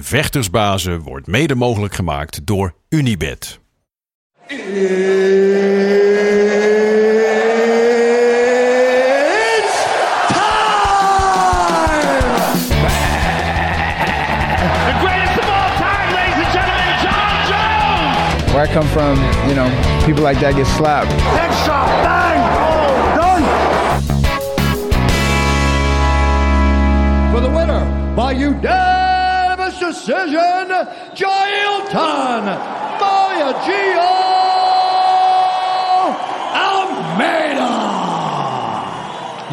Vechtersbazen wordt mede mogelijk gemaakt door Unibed. It's time! The greatest of all time, ladies and gentlemen, John Jones! Where I come from, you know, people like that get slapped. Next shot, bang! Done! For the winner, by unanimous decision, Jailton Mayagia Almeida!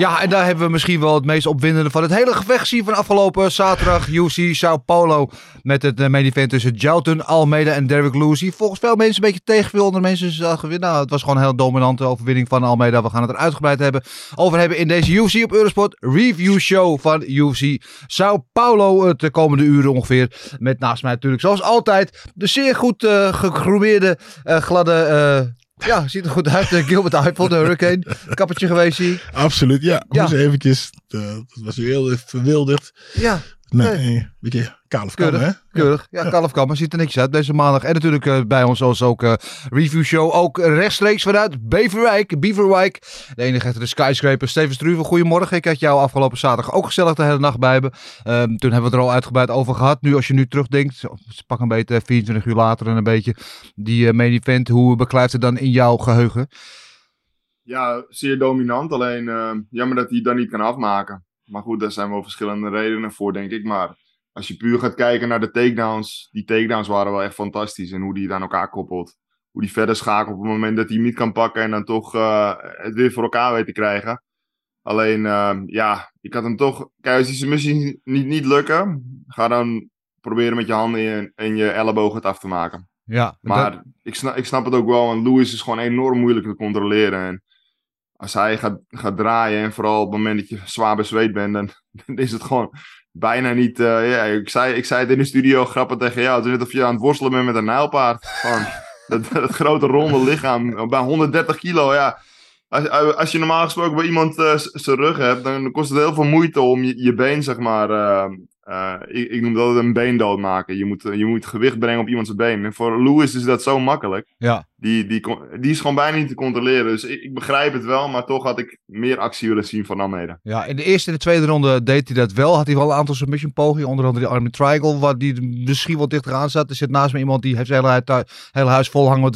Ja, en daar hebben we misschien wel het meest opwindende van het hele gevecht gezien van afgelopen zaterdag. UC Sao Paulo met het eh, main event tussen Jalton Almeida en Derek Lewis. Volgens veel mensen een beetje tegenviel. Onder mensen nou, het was gewoon een heel dominante overwinning van Almeida. We gaan het er uitgebreid hebben, over hebben in deze UFC op Eurosport review show van UFC Sao Paulo. Het de komende uren ongeveer. Met naast mij natuurlijk, zoals altijd, de zeer goed eh eh, gladde... eh, ja, ziet er goed uit. Eh, Gilbert Eiffel, de Hurricane. Kappertje geweest hier. Absoluut, ja. Ja. Moest eventjes. eh, dat was weer heel verwilderd. Ja, Nee, Nee. Of kam, hè? Keurig, keurig. Ja, Kalf Kammer ziet er netjes uit deze maandag. En natuurlijk eh, bij ons zoals ook eh review show. Ook rechtstreeks vanuit Beverwijk, Beaverwijk. De enige echte de skyscraper. Steven Struve, goedemorgen. Ik had jou afgelopen zaterdag ook gezellig de hele nacht bij me. Ehm, toen hebben we het er al uitgebreid over gehad. Nu als je nu terugdenkt, pak een beetje 24 uur later en een beetje die eh, main event. Hoe beklijft het dan in jouw geheugen? Ja, zeer dominant. Alleen eh, jammer dat hij het dan niet kan afmaken. Maar goed, daar zijn wel verschillende redenen voor, denk ik. Maar als je puur gaat kijken naar de takedowns, die takedowns waren wel echt fantastisch. En hoe die het aan elkaar koppelt. Hoe die verder schakelt op het moment dat hij hem niet kan pakken en dan toch eh, het weer voor elkaar weet te krijgen. Alleen, eh, ja, ik had hem toch. Kijk, als die submissie niet, niet lukken, ga dan proberen met je handen en, en je ellebogen het af te maken. Ja, Maar ik, snap, ik snap het ook wel, want Lewis is gewoon enorm moeilijk te controleren. En als hij gaat, gaat draaien, en vooral op het moment dat je zwaar bezweet bent, dan, dan is het gewoon bijna niet. eh, ja, ik, zei, ik zei het in de studio grappig tegen jou. Het is net of je aan het worstelen bent met een nijlpaard. Gewoon dat, dat grote ronde lichaam bij 130 kilo. Ja. Als, als je normaal gesproken bij iemand eh, zijn rug hebt, dan kost het heel veel moeite om je, je been, zeg maar. eh, eh, ik, ik noem dat een been doodmaken. Je moet, je moet gewicht brengen op iemands been. En voor Lewis is dat zo makkelijk. ja. Die, die, die is gewoon bijna niet te controleren. Dus ik, ik begrijp het wel, maar toch had ik meer actie willen zien van Almeida. Ja, in de eerste en de tweede ronde deed hij dat wel. Had hij wel een aantal submission pogingen. Onder andere die Army Triangle, waar die misschien wel dichter aan zat. Er zit naast me iemand die heeft zijn hele, hele huis vol hangen met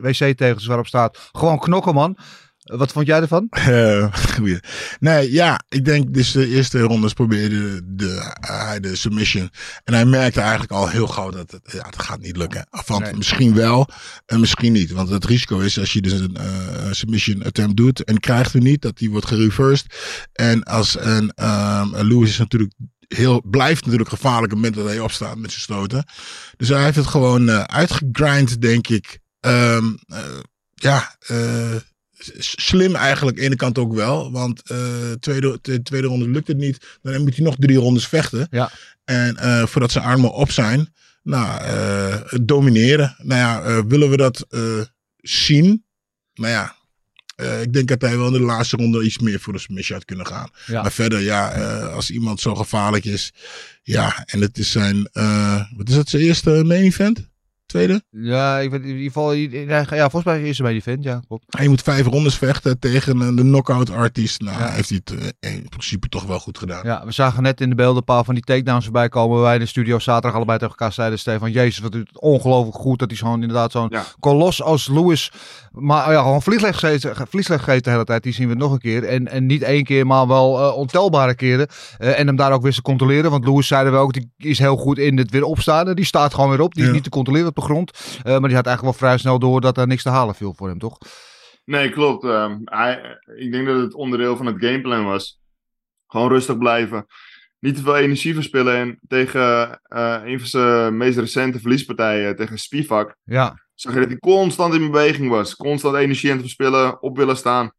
wc-tegels waarop staat. Gewoon knokken, man. Eh, Wat vond jij ervan? Eh, goeie. Nee, ja, ik denk dus de eerste rondes probeerde de, hij de submission. En hij merkte eigenlijk al heel gauw dat het, ja, het gaat niet lukken. Nee. misschien wel en misschien niet. Want het risico is als je dus een eh, submission attempt doet en krijgt hem niet, dat die wordt gereversed. En als een ehm Lewis is natuurlijk heel, blijft natuurlijk gevaarlijk op het moment dat hij opstaat met zijn stoten. Dus hij heeft het gewoon eh, uitgegrind, denk ik. Ehm, eh, ja, eh, slim eigenlijk, aan de ene kant ook wel. Want eh tweede, de tweede ronde lukt het niet. Dan moet hij nog drie rondes vechten. Ja. En eh, voordat zijn armen op zijn, nou, eh, domineren. Nou ja, willen we dat zien? Nou ja, ik denk dat hij wel in de laatste ronde iets meer voor de submission had kunnen gaan. Ja. Maar verder, ja, als iemand zo gevaarlijk is. Ja, en het is zijn, wat is het, zijn eerste main event? Tweede? Ja, ik weet in ieder geval. Ja, volgens mij is hij bij die vent, ja. Klopt. Hij moet vijf rondes vechten tegen een de knockout artiest. Nou, Ja. heeft hij het eh, in principe toch wel goed gedaan. Ja, we zagen net in de beelden een paar van die takedowns voorbij komen. Wij in de studio zaterdag allebei tegen elkaar zeiden. Stefan, jezus, wat doet het ongelooflijk goed. Dat hij zo'n inderdaad zo'n Ja. kolos als Lewis. Maar ja, gewoon vliesleg geeft, de hele tijd. Die zien we nog een keer. En, en niet één keer, maar wel eh, ontelbare keren. Eh, en hem daar ook weer te controleren. Want Lewis zeiden we ook, die is heel goed in het weer opstaan. En Die staat gewoon weer op. Die is Ja. niet te controleren grond. Eh, maar die had eigenlijk wel vrij snel door dat er niks te halen viel voor hem, toch? Nee, klopt. Ehm, hij, ik denk dat het onderdeel van het gameplan was. Gewoon rustig blijven. Niet te veel energie verspillen. En tegen eh, een van zijn meest recente verliespartijen, tegen Spivak, Ja, zag je dat hij constant in beweging was. Constant energie aan het verspillen, op willen staan.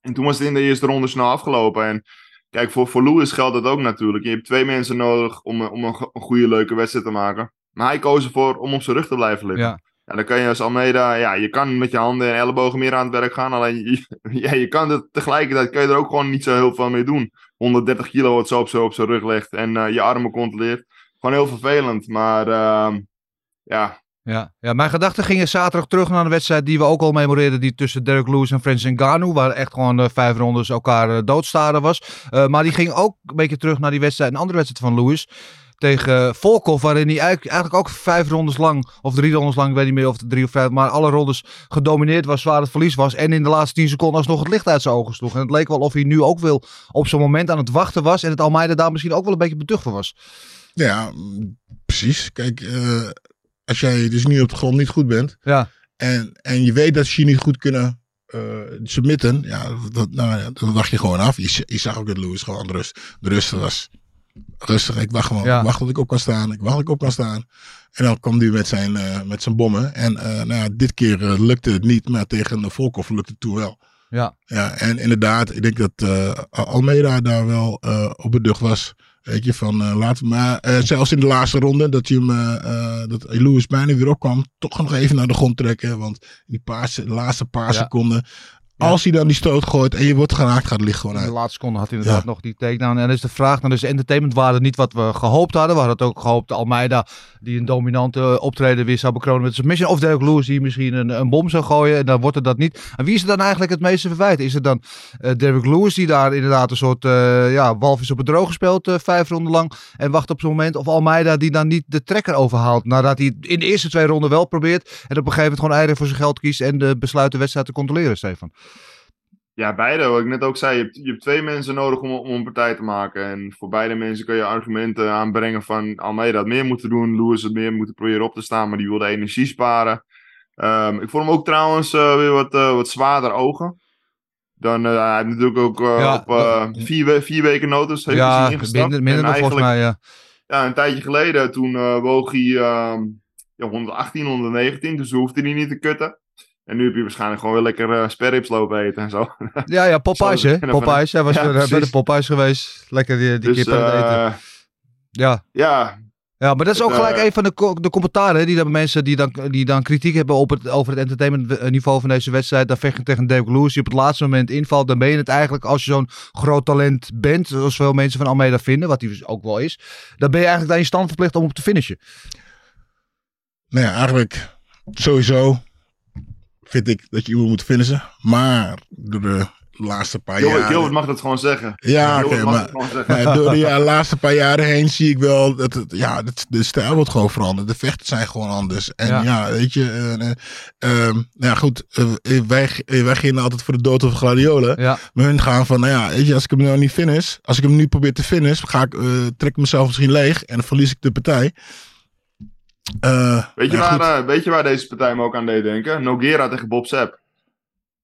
En toen was het in de eerste ronde snel afgelopen. En kijk, voor, voor Lewis geldt dat ook natuurlijk. Je hebt twee mensen nodig om, eh, om een goede, leuke wedstrijd te maken. Maar hij koos ervoor om op zijn rug te blijven liggen. ja. Ja, dan kan je als Almeida, ja, je kan met je handen en ellebogen meer aan het werk gaan. Alleen, je, ja, je kan het tegelijkertijd, kan je er ook gewoon niet zo heel veel mee doen. 130 kilo wat zo op zijn op zijn rug legt en eh, je armen controleert. gewoon heel vervelend. Maar ehm, ja, Ja, ja, mijn gedachten gingen zaterdag terug naar een wedstrijd die we ook al memoreerden. Die tussen Derek Lewis en Francis Ngannou. Waar echt gewoon eh, vijf rondes elkaar eh, doodstaren was. Maar die ging ook een beetje terug naar die wedstrijd. Een andere wedstrijd van Lewis. Tegen Volkov. Waarin hij eigenlijk, ook vijf rondes lang. Of drie rondes lang. Ik weet niet meer of het drie of vijf. Maar alle rondes gedomineerd was. Waar het verlies was. En in de laatste tien seconden alsnog het licht uit zijn ogen sloeg. En het leek wel of hij nu ook wel op zo'n moment aan het wachten was. En het Almeida daar misschien ook wel een beetje beducht voor was. Ja, precies. Kijk, eh, als jij dus nu op de grond niet goed bent. Ja. En, en je weet dat ze je niet goed kunnen eh, submitten. Ja, dat, nou, dan wacht je gewoon af. Je, je zag ook dat Lewis gewoon rust, de rust was. Rustig, ik wacht gewoon. Ja. Ik wacht tot ik op kan staan. Ik wacht tot ik op kan staan. En dan kwam hij met zijn, eh, met zijn bommen. En eh, nou ja, dit keer eh, lukte het niet. Maar tegen de Volkov lukte het toen wel. Ja. Ja, en inderdaad, ik denk dat Almeida daar wel op beducht was. Weet je, van laten we maar, zelfs in de laatste ronde, dat je hem, dat Lewis bijna weer opkwam, toch nog even naar de grond trekken. Want die paar, de laatste paar Ja. seconden, Ja. als hij dan die stoot gooit en je wordt geraakt, gaat het licht gewoon In de uit. laatste seconde had hij inderdaad Ja. nog die takedown. En dan is de vraag, dan is de entertainmentwaarde niet wat we gehoopt hadden. We hadden ook gehoopt Almeida, die een dominante optreden weer zou bekronen met submission. Of Derek Lewis, die misschien een, een bom zou gooien. En dan wordt het dat niet. En wie is er dan eigenlijk het meeste verwijt? Is het dan eh Derek Lewis, die daar inderdaad een soort eh ja, walvis op het droog gespeeld, eh, vijf ronden lang. En wacht op zo'n moment. Of Almeida, die dan niet de trekker overhaalt. Nadat hij in de eerste twee ronden wel probeert. En op een gegeven moment gewoon eieren voor zijn geld kiest. En de besluit de wedstrijd te controleren, Stefan. Ja, beide. Wat ik net ook zei, je hebt, je hebt twee mensen nodig om, om een partij te maken. En voor beide mensen kun je argumenten aanbrengen van Almeida had meer moeten doen, Lewis had meer moeten proberen op te staan, maar die wilde energie sparen. Ehm, ik vond hem ook trouwens eh, weer wat, eh, wat zwaarder ogen. Dan, eh, hij heeft natuurlijk ook Ja, op vier, we- vier weken notice heeft hij Ja, ingestapt. minder, minder En volgens mij. Ja. ja, een tijdje geleden, toen woog hij ehm, ja, 118, 119, dus hoefde hij niet te kutten. En nu heb je waarschijnlijk gewoon weer lekker eh sperrips lopen eten en zo. Ja, ja, Popeyes, hè? Popeyes. Hij was Ja, weer, eh, bij de. Popeyes geweest. Lekker die, die dus kip aan het eten. eh, Ja. ja, ja, maar dat is ook het, gelijk een van de, de commentaren. Die dan mensen die dan, die dan kritiek hebben op het, over het entertainmentniveau van deze wedstrijd. Dan vecht je tegen Derek Lewis, die op het laatste moment invalt. Dan ben je het eigenlijk als je zo'n groot talent bent. Zoals veel mensen van Almeida vinden, wat hij dus ook wel is. Dan ben je eigenlijk aan je stand verplicht om op te finishen. Nou ja, eigenlijk sowieso vind ik dat je iemand moet finishen. Maar door de laatste paar Gilbert, jaar... Gilbert mag dat gewoon zeggen. Ja, oké, maar- het gewoon zeggen. Maar door de ja, laatste paar jaren heen zie ik wel dat het, ja, dat de stijl wordt gewoon veranderd. De vechten zijn gewoon anders. En Ja. ja, weet je, eh, eh, ehm, nou ja, goed, eh, wij, eh, wij gingen altijd voor de dood of gladiolen. Ja, Maar hun gaan van, nou ja, weet je, als ik hem nou niet finish, als ik hem nu probeer te finish, ga ik, eh, trek ik mezelf misschien leeg en dan verlies ik de partij. Eh, Weet je, waar, eh, weet je waar deze partij me ook aan deed denken? Nogera tegen Bob Sepp.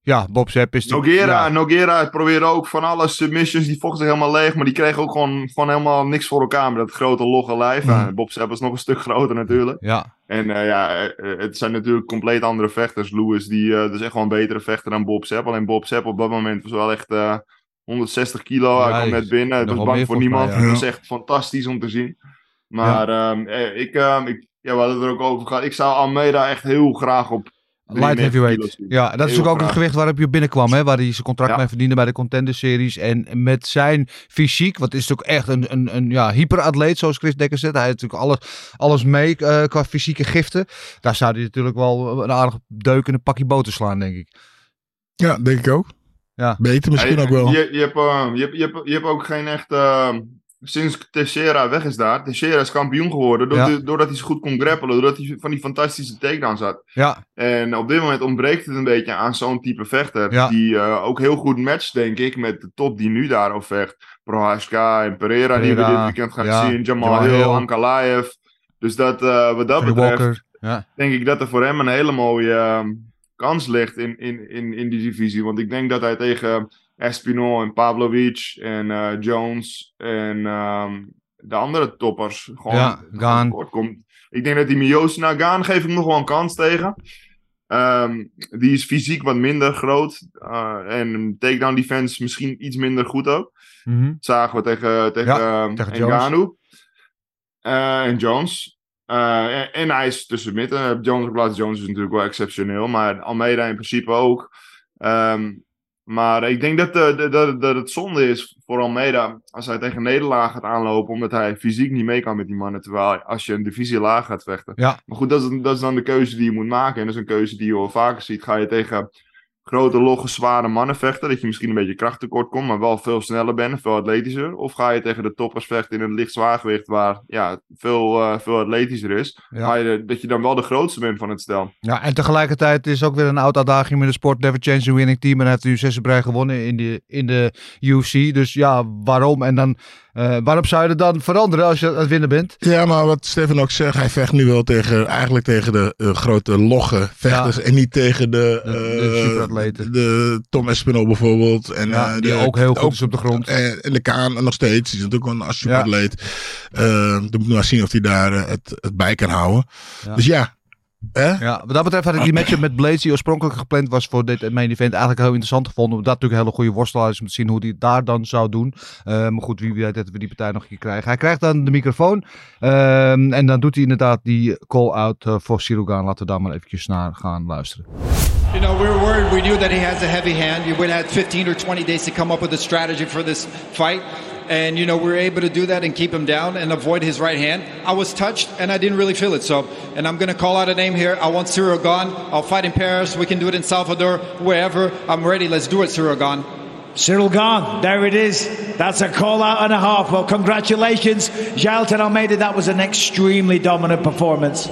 ja Bob Sepp is... Nogera, ja. Nogera probeerde ook van alle submissions, die vochten zich helemaal leeg, maar die kreeg ook gewoon, gewoon helemaal niks voor elkaar met dat grote logge lijf. Mhm. En Bob Sepp was nog een stuk groter natuurlijk. Ja, En eh, ja, eh, eh, het zijn natuurlijk compleet andere vechters. Lewis, die eh, is echt gewoon een betere vechter dan Bob Sepp. Alleen Bob Sepp op dat moment was wel echt eh, 160 kilo. Ja, hij kwam net is binnen. Het was wel bang voor niemand. mij, ja. Het was echt fantastisch om te zien. Maar ehm, eh, ik, ehm, ik, ja, we hadden het er ook over gehad. Ik zou Almeida echt heel graag op Light 93 heavyweight. Ja, dat is Heel natuurlijk ook het gewicht waarop je binnenkwam. Hè, waar hij zijn contract Ja. mee verdiende bij de Contender Series. En met zijn fysiek, wat is natuurlijk echt een, een, een ja, hyperatleet, zoals Chris Dekker zegt. Hij heeft natuurlijk alles, alles mee eh, qua fysieke giften. Daar zou hij natuurlijk wel een aardig deuk in een pakje boter slaan, denk ik. Ja, denk ik ook. Ja. Beter misschien ook wel. Je, je, hebt, eh, je, hebt, je, hebt, je hebt ook geen echt. eh, sinds Teixeira weg is daar. Teixeira is kampioen geworden. Doordat, Ja. hij- doordat hij zo goed kon grappelen. Doordat hij van die fantastische takedowns had. Ja, En op dit moment ontbreekt het een beetje aan zo'n type vechter. Ja. Die eh, ook heel goed matcht, denk ik. Met de top die nu daarop vecht. Prohaska en Pereira, die we dit weekend gaan ja, zien. Jamal, Jamal Hill. Ankalaev. Dus dat, eh, wat dat betreft denk ik dat er voor hem een hele mooie ehm, kans ligt in, in, in, in die divisie. Want ik denk dat hij tegen Espinol en Pavlovic en eh, Jones en ehm, de andere toppers gewoon Ja, Gaan. komt. Ik denk dat die Miyoshi Gaan geef ik nog wel een kans tegen. Ehm, die is fysiek wat minder groot. eh, en takedown defense misschien iets minder goed ook. Dat zagen we tegen, tegen, Ja, ehm, tegen Jones. Ngannou. Eh, en Jones. En, en hij is tussen midden. Jones op plaats Jones is natuurlijk wel exceptioneel. Maar Almeida in principe ook. Ehm, maar ik denk dat, de, de- dat, dat het zonde is voor Almeida, als hij tegen nederlaag gaat aanlopen, omdat hij fysiek niet mee kan met die mannen, terwijl als je een divisie laag gaat vechten. Ja. Maar goed, dat is, dat is dan de keuze die je moet maken. En dat is een keuze die je wel vaker ziet. Ga je tegen grote, logge, zware mannen vechten, dat je misschien een beetje krachttekort komt, maar wel veel sneller bent, en veel atletischer. Of ga je tegen de toppers vechten in een licht zwaargewicht, waar ja, veel, eh, veel atletischer is. Ja. Je, dat je dan wel de grootste bent van het stel. Ja, en tegelijkertijd is ook weer een oud adagium in de sport. Never change the winning team. En heeft nu zes brei gewonnen in de, in de UFC. Dus ja, waarom? En dan, eh, waarom zou je het dan veranderen als je aan het winnen bent? Ja, maar wat Stefan ook zegt, hij vecht nu wel tegen, eigenlijk tegen de eh, grote logge vechters. En niet tegen de, De- de eh, superatleten. De Tom Espinol bijvoorbeeld. En, Ja, die de- ook heel goed is op de grond. En, en de Kaan nog steeds. Die is natuurlijk wel een superatleet. Eh dan moet maar zien of hij daar het, het bij kan houden. Ja. Dus ja. Ja, wat dat betreft had ik die matchup met Blades, die oorspronkelijk gepland was voor dit main event, eigenlijk heel interessant gevonden. Omdat dat natuurlijk een hele goede worstelaar is om te zien hoe hij het daar dan zou doen. Eh, maar goed, wie weet dat we die partij nog een keer krijgen. Hij krijgt dan de microfoon. ehm, en dan doet hij inderdaad die call-out eh, voor Sirugan. Laten we daar maar eventjes naar gaan luisteren. You know, we were worried. We knew that he has a heavy hand. You would have had 15 or 20 days to come up with a strategy for this fight. And, you know, we were able to do that and keep him down and avoid his right hand. I was touched and I didn't really feel it. So, and I'm going to call out a name here. I want Cyril gone. I'll fight in Paris. We can do it in Salvador, wherever. I'm ready. Let's do it, Cyril gone. Cyril gone. there it is. That's a call out and a half. Well, congratulations, Jailton Almeida. That was an extremely dominant performance.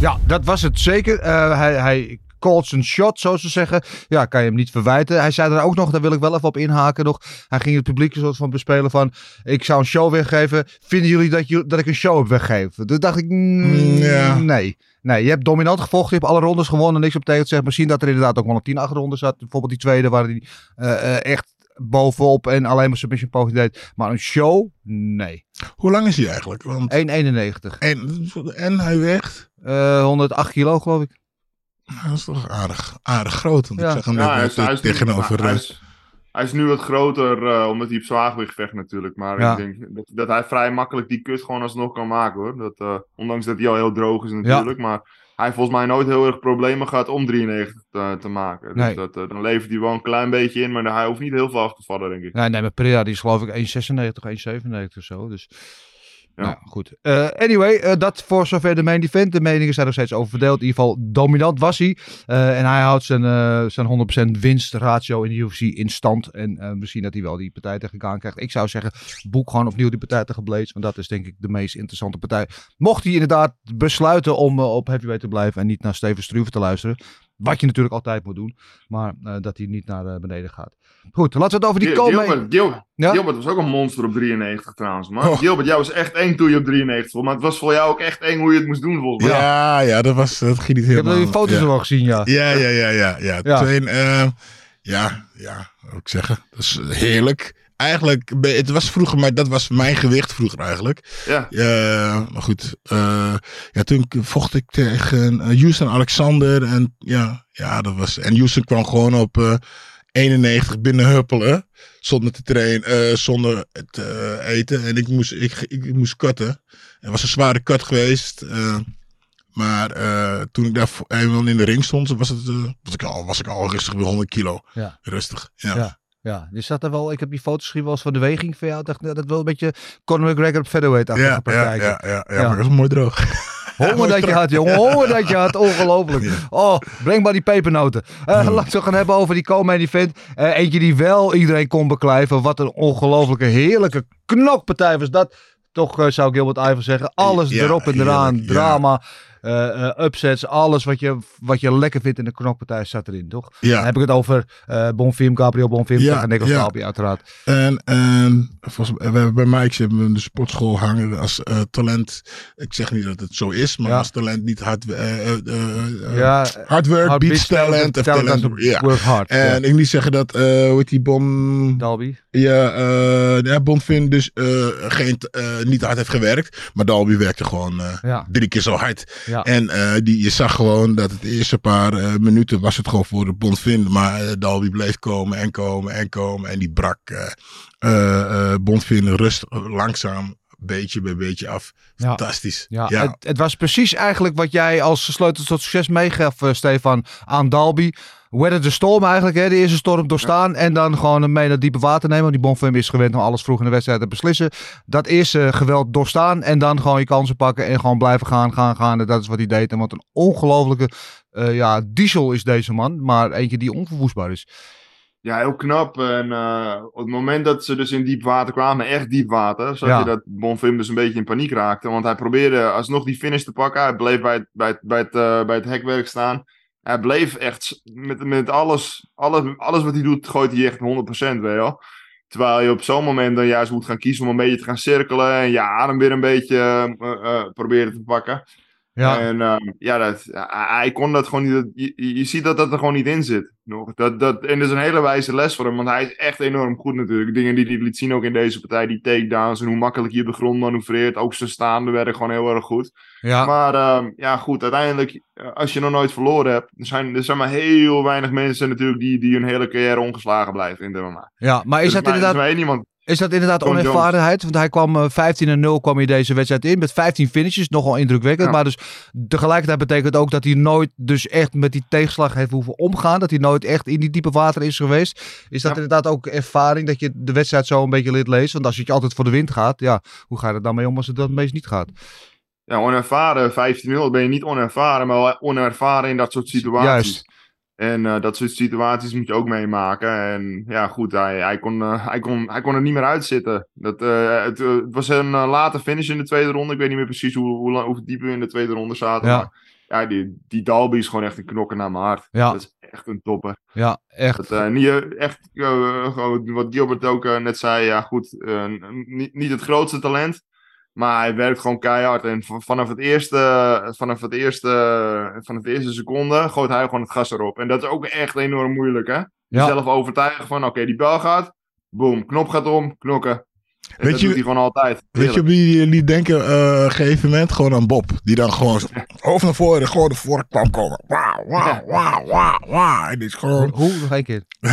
Ja, dat was het zeker. Eh, hij, hij called zijn shot, zoals ze zeggen. Ja, kan je hem niet verwijten. Hij zei er ook nog, daar wil ik wel even op inhaken nog. Hij ging het publiek een soort van bespelen van... Ik zou een show weggeven. Vinden jullie dat, je, dat ik een show heb weggegeven? Toen dacht ik, mm, ja. nee. Nee, je hebt dominant gevochten. Je hebt alle rondes gewonnen. Niks op tegen te zeggen. Misschien dat er inderdaad ook wel een 10 achterronde zat. Bijvoorbeeld die tweede waar hij eh, eh, echt bovenop en alleen maar submission poging deed. Maar een show? Nee. Hoe lang is hij eigenlijk? Want, 1,91. en, en hij weegt. Eh 108 kilo geloof ik. Nou, Dat is toch aardig, aardig groot. Want Ja. ik zag hem Ja, net hij is, hij is nu- tegenover. hij is- hij is nu wat groter, eh, omdat hij op zwaargewicht vecht natuurlijk. Maar Ja. ik denk dat, dat hij vrij makkelijk die kut gewoon alsnog kan maken hoor. Dat, eh, ondanks dat hij al heel droog is natuurlijk. Maar hij heeft volgens mij nooit heel erg problemen gehad om 93 te, te maken. Nee. Dus dat, eh, dan levert hij wel een klein beetje in, maar hij hoeft niet heel veel af te vallen denk ik. Nee, nee, maar Pereira die is geloof ik 1,96, 1,97 of zo. Dus Ja. ja, goed. Eh, anyway, eh, dat voor zover de main event. De meningen zijn nog steeds over verdeeld. In ieder geval dominant was hij. Eh, en hij houdt zijn, zijn 100% winstratio in de UFC in stand. En zien dat hij wel die partij tegen Gaan krijgt. Ik zou zeggen, boek gewoon opnieuw die partij tegen Blades. Want dat is denk ik de meest interessante partij. Mocht hij inderdaad besluiten om op heavyweight te blijven en niet naar Steven Struve te luisteren. Wat je natuurlijk altijd moet doen. Maar eh, dat hij niet naar eh, beneden gaat. Goed, laten we het over die komen. Gilbert, Gil- Ja? Gilbert was ook een monster op 93 trouwens. Maar Oh. Gilbert, jou was echt eng toen je op 93 stond. Maar het was voor jou ook echt eng hoe je het moest doen volgens mij. ja, ja, dat, was, dat ging niet Ik heb helemaal. die foto's ja. er wel gezien, ja. Ja, ja, ja, ja. ja. Ja. Twee, eh, ja, ja, wat ik zeggen. Dat is heerlijk. Eigenlijk, het was vroeger, maar dat was mijn gewicht vroeger eigenlijk. Ja. Maar goed. eh, ja, toen vocht ik tegen eh, Houston Alexander. En ja, ja, dat was. En Houston kwam gewoon op eh 91 binnen huppelen. Zonder te trainen, eh, zonder te eh, eten. En ik moest, ik, ik, moest cutten. Het was een zware cut geweest. eh, maar eh, toen ik daar eenmaal in de ring stond, was, het, eh, was, ik al, was ik al rustig bij 100 kilo. Ja. Rustig. Ja. Ja. Ja, je zat er wel. Ik heb die foto's gezien wel eens van de weging van jou. Ik dacht, nou, dat wel een beetje Conor McGregor op featherweight-achtige Ja, ja, ja, ja, ja, Ja. maar dat is mooi droog. Honger dat je had, jongen. Honger dat je had. Ongelooflijk. Oh, breng maar die pepernoten. Eh, Laten we het gaan hebben over die co-main event. Eh, eentje die wel iedereen kon beklijven. Wat een ongelofelijke, heerlijke knokpartij was dat. Toch eh, zou Gilbert Iver zeggen. Alles erop en eraan. Drama, eh, eh, upsets. Alles wat je, wat je lekker vindt in de knokpartij zat erin, toch? Dan Ja. heb ik het over eh Bonfim, Gabriel Bonfim Ja, tegen Nicolas ja. Uiteraard. En, en volgens, mij- we hebben bij mij, ik zit in de sportschool hangen als talent. Ik zeg niet dat het zo is, maar Ja. als talent niet hard, Ja, hard work hard beats talent. of talent work hard. En ik niet zeggen dat, hoe heet die Bon... Dalby. Ja, ja, Bonfin dus geen, niet hard heeft gewerkt. Maar Dalby werkte gewoon drie keer zo hard. Ja. En eh, die, je zag gewoon dat het eerste paar eh, minuten was het gewoon voor de Bonfin. Maar eh, Dalby bleef komen en komen en komen. En die brak eh, Bonfin rustig, langzaam beetje bij beetje af. Fantastisch. Ja, Ja. Het, het was precies eigenlijk wat jij als sleutel tot succes meegaf, Stefan, aan Dalby. Weather the storm eigenlijk, hè, de eerste storm doorstaan. En dan gewoon mee naar diepe water nemen. Want die Bonfim is gewend om alles vroeg in de wedstrijd te beslissen. Dat eerste geweld doorstaan en dan gewoon je kansen pakken en gewoon blijven gaan, gaan, gaan. En dat is wat hij deed. En wat een ongelofelijke eh, ja, diesel is deze man. Maar eentje die onverwoestbaar is. Ja, heel knap. En eh, op het moment dat ze dus in diep water kwamen, echt diep water, zag Ja. je dat Bonfim dus een beetje in paniek raakte. Want hij probeerde alsnog die finish te pakken. Hij bleef bij het, bij het, bij het, eh, bij het hekwerk staan. Hij bleef echt met, met alles, alles, alles wat hij doet, gooit hij echt 100%, weet je wel. Terwijl je op zo'n moment dan juist moet gaan kiezen om een beetje te gaan cirkelen en je adem weer een beetje eh, eh, proberen te pakken. Ja, En ehm, ja, dat, hij kon dat gewoon niet. Je, je je ziet dat dat er gewoon niet in zit. Nog. Dat, dat, en dat is een hele wijze les voor hem, want hij is echt enorm goed natuurlijk. Dingen die hij liet zien ook in deze partij, die takedowns en hoe makkelijk op de grond manoeuvreert. Ook zijn staande werk gewoon heel erg goed. ja. Maar ehm, ja, goed, uiteindelijk, eh, als je nog nooit verloren hebt, er zijn, er zijn maar heel weinig mensen natuurlijk die, die hun hele carrière ongeslagen blijven in de MMA. ja, maar is Er dat maar- er is inderdaad maar één iemand. Is dat inderdaad onervarenheid? Want hij kwam eh, 15 en 0 kwam hij deze wedstrijd in met 15 finishes. Nogal indrukwekkend. Ja. Maar dus tegelijkertijd betekent ook dat hij nooit dus echt met die tegenslag heeft hoeven omgaan. Dat hij nooit echt in die diepe water is geweest. Is dat Ja. inderdaad ook ervaring dat je de wedstrijd zo een beetje leert lezen? Want als je altijd voor de wind gaat, ja, hoe ga je er dan mee om als het dat meest niet gaat? Ja, onervaren, 15-0, ben je niet onervaren, maar wel onervaren in dat soort situaties. Juist. En eh, dat soort situaties moet je ook meemaken. En ja, goed, hij, hij, kon, eh, hij, kon, hij kon er niet meer uitzitten. Dat, eh, het, het was een late finish in de tweede ronde. Ik weet niet meer precies hoe, hoe, lang- hoe diep we in de tweede ronde zaten. Ja. Maar ja, die, die Dalby is gewoon echt een knokker naar mijn hart. Ja. Dat is echt een topper. Ja, echt. Dat, niet, echt, gewoon wat Gilbert ook net zei, ja goed, niet, niet het grootste talent. Maar hij werkt gewoon keihard. En vanaf het eerste, vanaf het eerste, vanaf de eerste seconde gooit hij gewoon het gas erop. En dat is ook echt enorm moeilijk, hè? Ja. Jezelf overtuigen van, oké, die bel gaat. Boom, knop gaat om, knokken. En Weet dat je- doet hij gewoon altijd. Weet je op wie je liet denken eh, een gegeven moment? Gewoon aan Bob. Die dan gewoon hoofd naar voren, gewoon naar voren kwam komen. Wauw, wauw, wauw, wauw, wauw. En die is gewoon... Hoe? Nog één keer.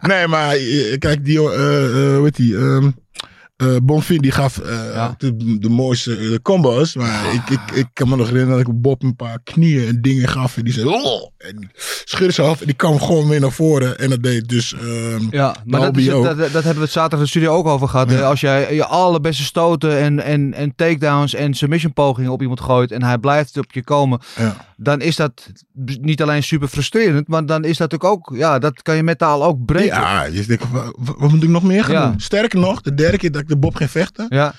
Nee, maar eh, kijk, die, eh eh, hoe heet die? ehm eh, Bonfin die gaf eh, Ja. de, de mooiste eh, combo's. Maar ik, ik, ik kan me nog herinneren dat ik Bob een paar knieën en dingen gaf. En die zei, "Oh!" en die schudde ze af en die kwam gewoon weer naar voren. En dat deed dus... ehm, Ja, maar dat, is, dat, dat hebben we het zaterdag in de studio ook over gehad. Ja. Als jij je allerbeste stoten en, en, en takedowns en submission pogingen op iemand gooit en hij blijft op je komen, ja. Dan is dat niet alleen super frustrerend, maar dan is dat natuurlijk ook, ja, dat kan je metaal ook breken. Ja, je denkt, wa- wa- wat, moet ik nog meer gaan Ja. doen? Sterker nog, de derde keer dat ik de Bob ging vechten. Ja,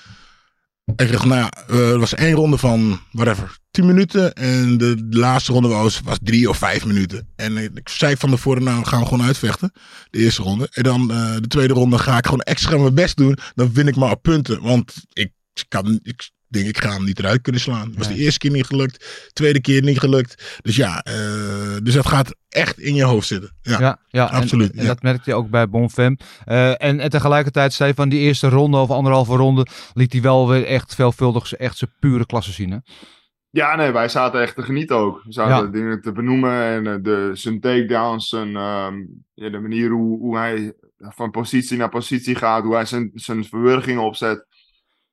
Ik dacht, nou ja, eh, er was één ronde van, whatever, 10 minuten. En de laatste ronde was, was drie of vijf minuten. En ik, ik zei van tevoren, nou gaan we gewoon uitvechten. De eerste ronde. En dan eh, de tweede ronde ga ik gewoon extra mijn best doen. Dan win ik maar op punten. Want ik kan, ik denk, ik ga hem niet eruit kunnen slaan. Het was Nee. de eerste keer niet gelukt. Tweede keer niet gelukt. Dus ja, eh, dus dat gaat echt in je hoofd zitten. Ja. ja, ja, en- absoluut, En, ja. dat merkte je ook bij Bonfem. Eh, en, en tegelijkertijd, Stefan, die eerste ronde of anderhalve ronde liet hij wel weer echt veelvuldig zijn- echt zijn pure klasse zien. Hè? Ja, nee, wij zaten echt te genieten ook. We zaten Ja. dingen te benoemen en eh, de, zijn takedowns, zijn, ehm, ja, de manier hoe, hoe hij van positie naar positie gaat, hoe hij zijn, zijn verwurgingen opzet.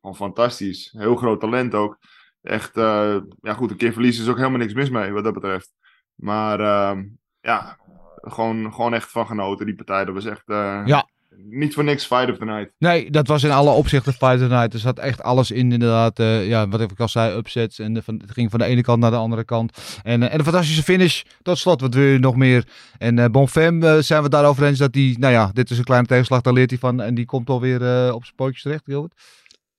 Gewoon fantastisch. Heel groot talent ook. Echt, eh, ja goed, een keer verliezen is ook helemaal niks mis mee wat dat betreft. Maar ehm, ja, gewoon, gewoon echt van genoten die partij. Dat was echt eh, Ja. niet voor niks fight of the night. Nee, dat was in alle opzichten Fight of the Night. Er zat echt alles in, inderdaad. eh, ja, wat ik al zei, upsets. En de, van, het ging van de ene kant naar de andere kant. En, en een fantastische finish. Tot slot, wat wil je nog meer? En Bonfem zijn we daarover eens dat die, nou ja, dit is een kleine tegenslag, daar leert hij van. En die komt alweer op zijn pootjes terecht, Gilbert.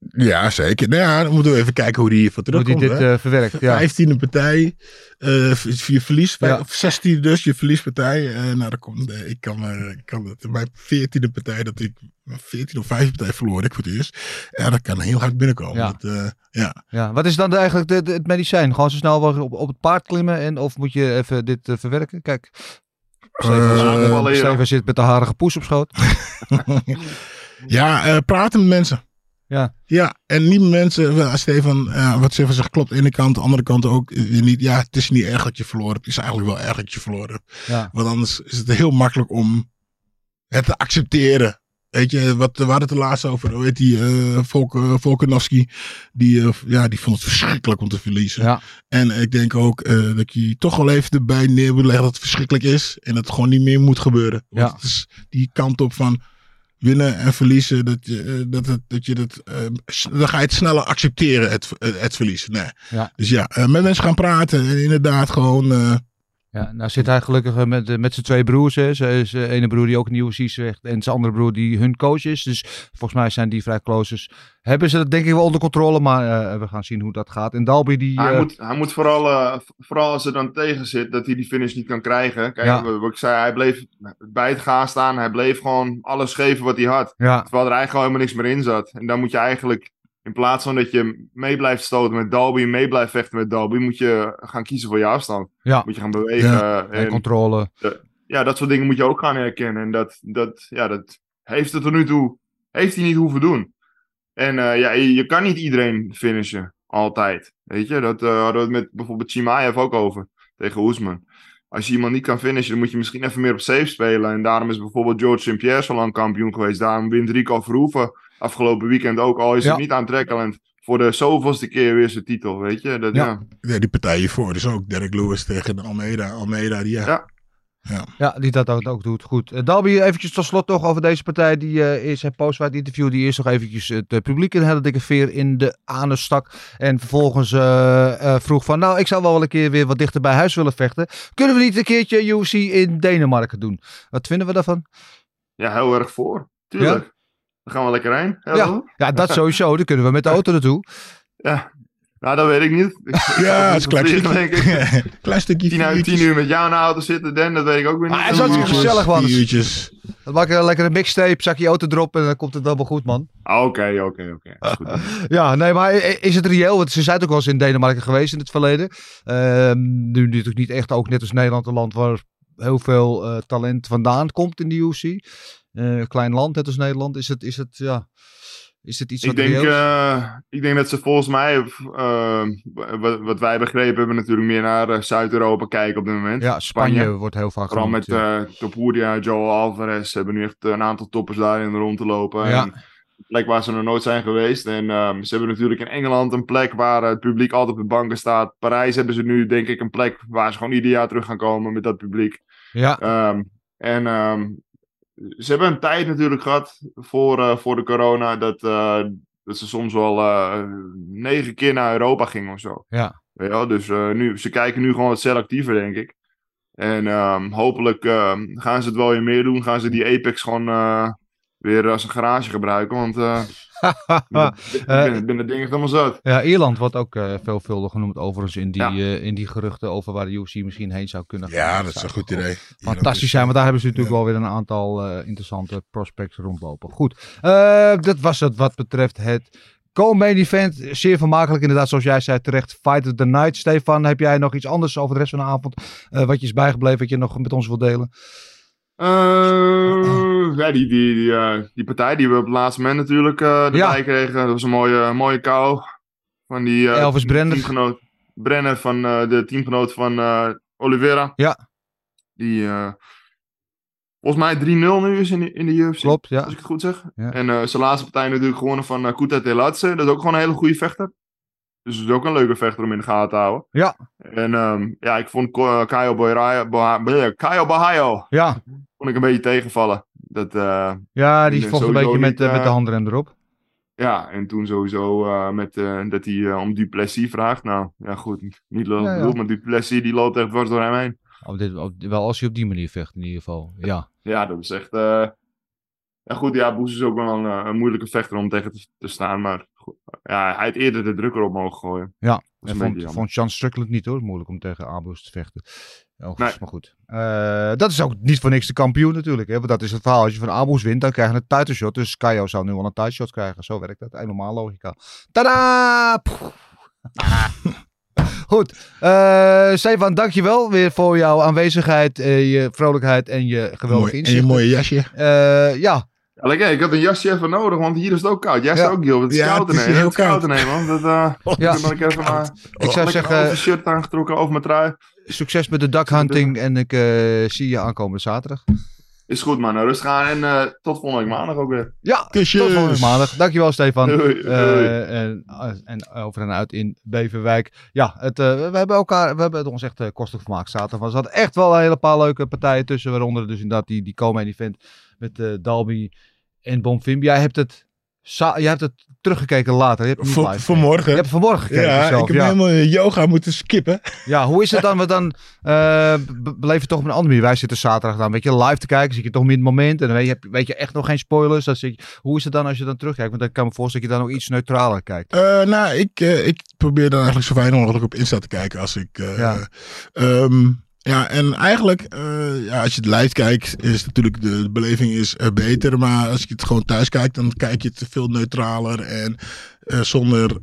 Ja, zeker. Nou ja, dan moeten we even kijken hoe die van Hoe die terugkomt. dit hè. eh, verwerkt. Ja. Vijftiende partij, eh, v- je verlies, Ja. of 16 dus, je verliespartij. Eh, nou, dan komt, ik kan, ik kan het, mijn veertiende partij, dat ik, 14 of 15 partij verloor ik voor het eerst. Ja, dat kan heel hard binnenkomen. Ja. Dat, eh, ja. Ja. Wat is dan de- eigenlijk de, de- het medicijn? Gewoon zo snel mogelijk op, op het paard klimmen? En, of moet je even dit verwerken? Kijk, Steven, Eh, zit met de harige poes op schoot. ja, eh, praten met mensen. Ja. Ja, en niet mensen, Stefan, ja, wat Stefan zegt klopt. De ene kant, de andere kant ook eh, weer niet. Ja, het is niet erg dat je verloren hebt. Het is eigenlijk wel erg dat je verloren hebt. Ja. Want anders is het heel makkelijk om het te accepteren. Weet je, wat, we hadden het er laatst over, heet die, eh Volk, eh, Volkanovski. Die, eh, ja, die vond het verschrikkelijk om te verliezen. Ja. En ik denk ook eh, dat je toch wel even erbij neer moet leggen dat het verschrikkelijk is. En dat het gewoon niet meer moet gebeuren. Want Ja. het is die kant op van winnen en verliezen. Dat je, eh, dat, het, dat je dat, eh, dan ga je het sneller accepteren, het, het, verliezen. Nee. Ja. Dus ja, eh, met mensen gaan praten. En inderdaad gewoon... eh, Ja, nou zit hij gelukkig eh, met, eh, met zijn twee broers. Hè. Zijn zijn ene broer die ook een nieuwe zegt en zijn andere broer die hun coach is. Dus volgens mij zijn die vrij close. Dus hebben ze dat denk ik wel onder controle. Maar eh, we gaan zien hoe dat gaat. En Dalby die... hij, eh, moet, hij moet vooral, eh, vooral als er dan tegen zit, dat hij die finish niet kan krijgen. Kijk, Ja. wat ik zei, hij bleef bij het gaan staan. Hij bleef gewoon alles geven wat hij had. ja, Terwijl er eigenlijk helemaal niks meer in zat. En dan moet je eigenlijk, in plaats van dat je mee blijft stoten met Dalby en mee blijft vechten met Dalby, moet je gaan kiezen voor je afstand. ja. Moet je gaan bewegen. En En, controle. ja, dat soort dingen moet je ook gaan herkennen. En dat, dat, ja, dat heeft het tot nu toe heeft hij niet hoeven doen. En eh, ja, je, je kan niet iedereen finishen. Altijd. Weet je, dat eh, hadden we het met bijvoorbeeld Chimaev ook over. Tegen Oesman. Als je iemand niet kan finishen, dan moet je misschien even meer op safe spelen. En daarom is bijvoorbeeld George St. Pierre zo lang kampioen geweest. Daarom wint Rico Verhoeven afgelopen weekend ook. Al is Ja. het niet aantrekkelijk. Voor de zoveelste keer weer zijn titel, weet je. Dat, Ja. ja. ja, die partij hiervoor. Dus ook Derek Lewis tegen Almeida. Almeida, die ja. Ja. Ja, die dat ook, ook doet. Goed. Eh, Dalby, eventjes tot slot nog over deze partij. Die eh is zijn postfight interview. Die eerst nog eventjes het eh, publiek een hele dikke veer in de anus stak. En vervolgens vroeg van, nou, ik zou wel een keer weer wat dichter bij huis willen vechten. Kunnen we niet een keertje UFC in Denemarken doen? Wat vinden we daarvan? ja, heel erg voor. Tuurlijk. Daar gaan we lekker heen. Ja. Ja, dat sowieso. Dan kunnen we met de auto naartoe. Ja. Nou, dat weet ik niet. Ik- Ja, het is een klein stukje. klein stukje. Tien, uit, tien uur met jou in de auto zitten, Dan, dat weet ik ook weer niet. Maar het is uurtjes, gezellig, man. uurtjes. Dan maak je een lekkere mixtape, zak je auto erop en dan komt het allemaal goed, man. Ah, Oké, oké, oké. Ja, nee, maar is het reëel? Want ze zijn ook wel eens in Denemarken geweest in het verleden. Ehm, nu natuurlijk niet echt, ook net als Nederland, een land waar heel veel eh, talent vandaan komt in de UFC. Eh, klein land, net als Nederland. Is het, is het, ja, is het iets Ik wat denk, reëel is? eh, ik denk dat ze volgens mij, eh, wat, wat wij begrepen hebben, natuurlijk meer naar Zuid-Europa kijken op dit moment. ja, Spanje, wordt heel vaak Vooral genoemd, met ja. Topuria, Joel Alvarez. Ze hebben nu echt een aantal toppers daarin rond te lopen. Ja. En plek waar ze nog nooit zijn geweest. En ehm, ze hebben natuurlijk in Engeland een plek waar het publiek altijd op de banken staat. Parijs hebben ze nu denk ik een plek waar ze gewoon ieder jaar terug gaan komen met dat publiek. ja, Ehm, en ehm, ze hebben een tijd natuurlijk gehad voor, eh, voor de corona dat, eh, dat ze soms wel eh, negen keer naar Europa gingen of zo. ja. Wel? Dus nu, ze kijken nu gewoon wat selectiever, denk ik. En ehm, hopelijk ehm, gaan ze het wel weer meer doen. Gaan ze die Apex gewoon weer als een garage gebruiken. Want eh ik ben, ik ben, ik ben het ding echt helemaal zat. ja, Ierland wordt ook eh, veelvuldig genoemd overigens in die, Ja. in die geruchten over waar de UFC misschien heen zou kunnen gaan. Ja, dat is een goed idee. Fantastisch zijn, want daar hebben ze natuurlijk wel weer een aantal eh, interessante prospects rondlopen. Goed, eh, dat was het wat betreft het co-main event. Zeer vermakelijk inderdaad, zoals jij zei terecht. Fight of the Night. Stefan, heb jij nog iets anders over de rest van de avond? eh, wat je is bijgebleven, wat je nog met ons wilt delen? Ja, die, die, die, eh, die partij die we op het laatste moment natuurlijk eh erbij Ja. kregen. Dat was een mooie, mooie kou. Van die eh, Elvis Brenner. teamgenoot. Brenner van de teamgenoot van Oliveira. Ja. Die volgens mij 3-0 nu is in de, in de UFC. Klopt, ja. Als ik het goed zeg. Ja. En zijn laatste partij natuurlijk gewonnen van uh, Kuta Telatse. Dat is ook gewoon een hele goede vechter. Dus dat is ook een leuke vechter om in de gaten te houden. Ja, En ehm, ja, ik vond Caio Bahayo ja. vond ik een beetje tegenvallen. Dat, eh, Ja, die Nee, vocht een beetje met, niet, eh, met de eh, handrem erop. ja, en toen sowieso eh, met, eh, dat hij eh, om Duplessis vraagt. Nou, ja goed, niet lo- Ja, maar Duplessis die loopt echt dwars door hem heen. Oh, dit, wel als hij op die manier vecht in ieder geval. Ja, Ja, dat is echt... eh, Ja goed, ja, Boes is ook wel een, eh, een moeilijke vechter om tegen te, te staan. Maar goed, ja, hij had eerder de druk erop mogen gooien. ja. En vond, vond Jan Strickland niet hoor. Moeilijk om tegen Abus te vechten. Oh, Nee. Maar goed. Eh, dat is ook niet voor niks de kampioen natuurlijk. Hè? Want dat is het verhaal. Als je van Abus wint, dan krijg je een title shot. Dus Kaio zou nu wel een title shot krijgen. Zo werkt dat. Helemaal logica. Tada! Goed. Eh Stefan, dankjewel weer voor jouw aanwezigheid, je vrolijkheid en je geweldige Mooi, en je mooie jasje. Eh, ja, Ja, lekker, ik had een jasje even nodig, want hier is het ook koud. Jij Ja. staat ook, Gil. Het is Ja, koud het is te nemen. heel koud koud. te nemen, man. Dat, eh, Ja. Ik even maar ik zou zeggen, over shirt aangetrokken over mijn trui. succes met de duck hunting en ik eh, zie je aankomende zaterdag. Is goed man, Nou, rustig aan en eh, tot volgende week maandag ook weer. Ja, Kusjes. tot volgende maandag. Dankjewel Stefan. Doei, doei. Eh, en, en over en uit in Beverwijk. Ja, het, eh, we hebben elkaar, we hebben het ons echt uh, kostelijk gemaakt zaterdag. Er zaten echt wel een hele paar leuke partijen tussen. Waaronder dus inderdaad die, die komen event met eh Dalby en Bonfim. Jij hebt het, jij hebt het teruggekeken later. Je hebt het niet Van- vanmorgen. Je hebt vanmorgen gekeken Ja, zelf, ik heb ja. helemaal yoga moeten skippen. Ja, hoe is het dan? We dan uh, beleef je toch op een andere manier. Wij zitten zaterdag dan, weet je, live te kijken. Zit je toch meer in het moment. En dan weet je, weet je echt nog geen spoilers. Dan je, hoe is het dan als je dan terugkijkt? Want dan kan ik me voorstellen dat je dan ook iets neutraler kijkt. Eh, nou, ik, ik probeer dan eigenlijk zo weinig mogelijk op Insta te kijken als ik. Ja. ehm, ja, en eigenlijk, eh, ja, als je het live kijkt, is natuurlijk de, de beleving is eh, beter. Maar als je het gewoon thuis kijkt, dan kijk je het veel neutraler en eh, zonder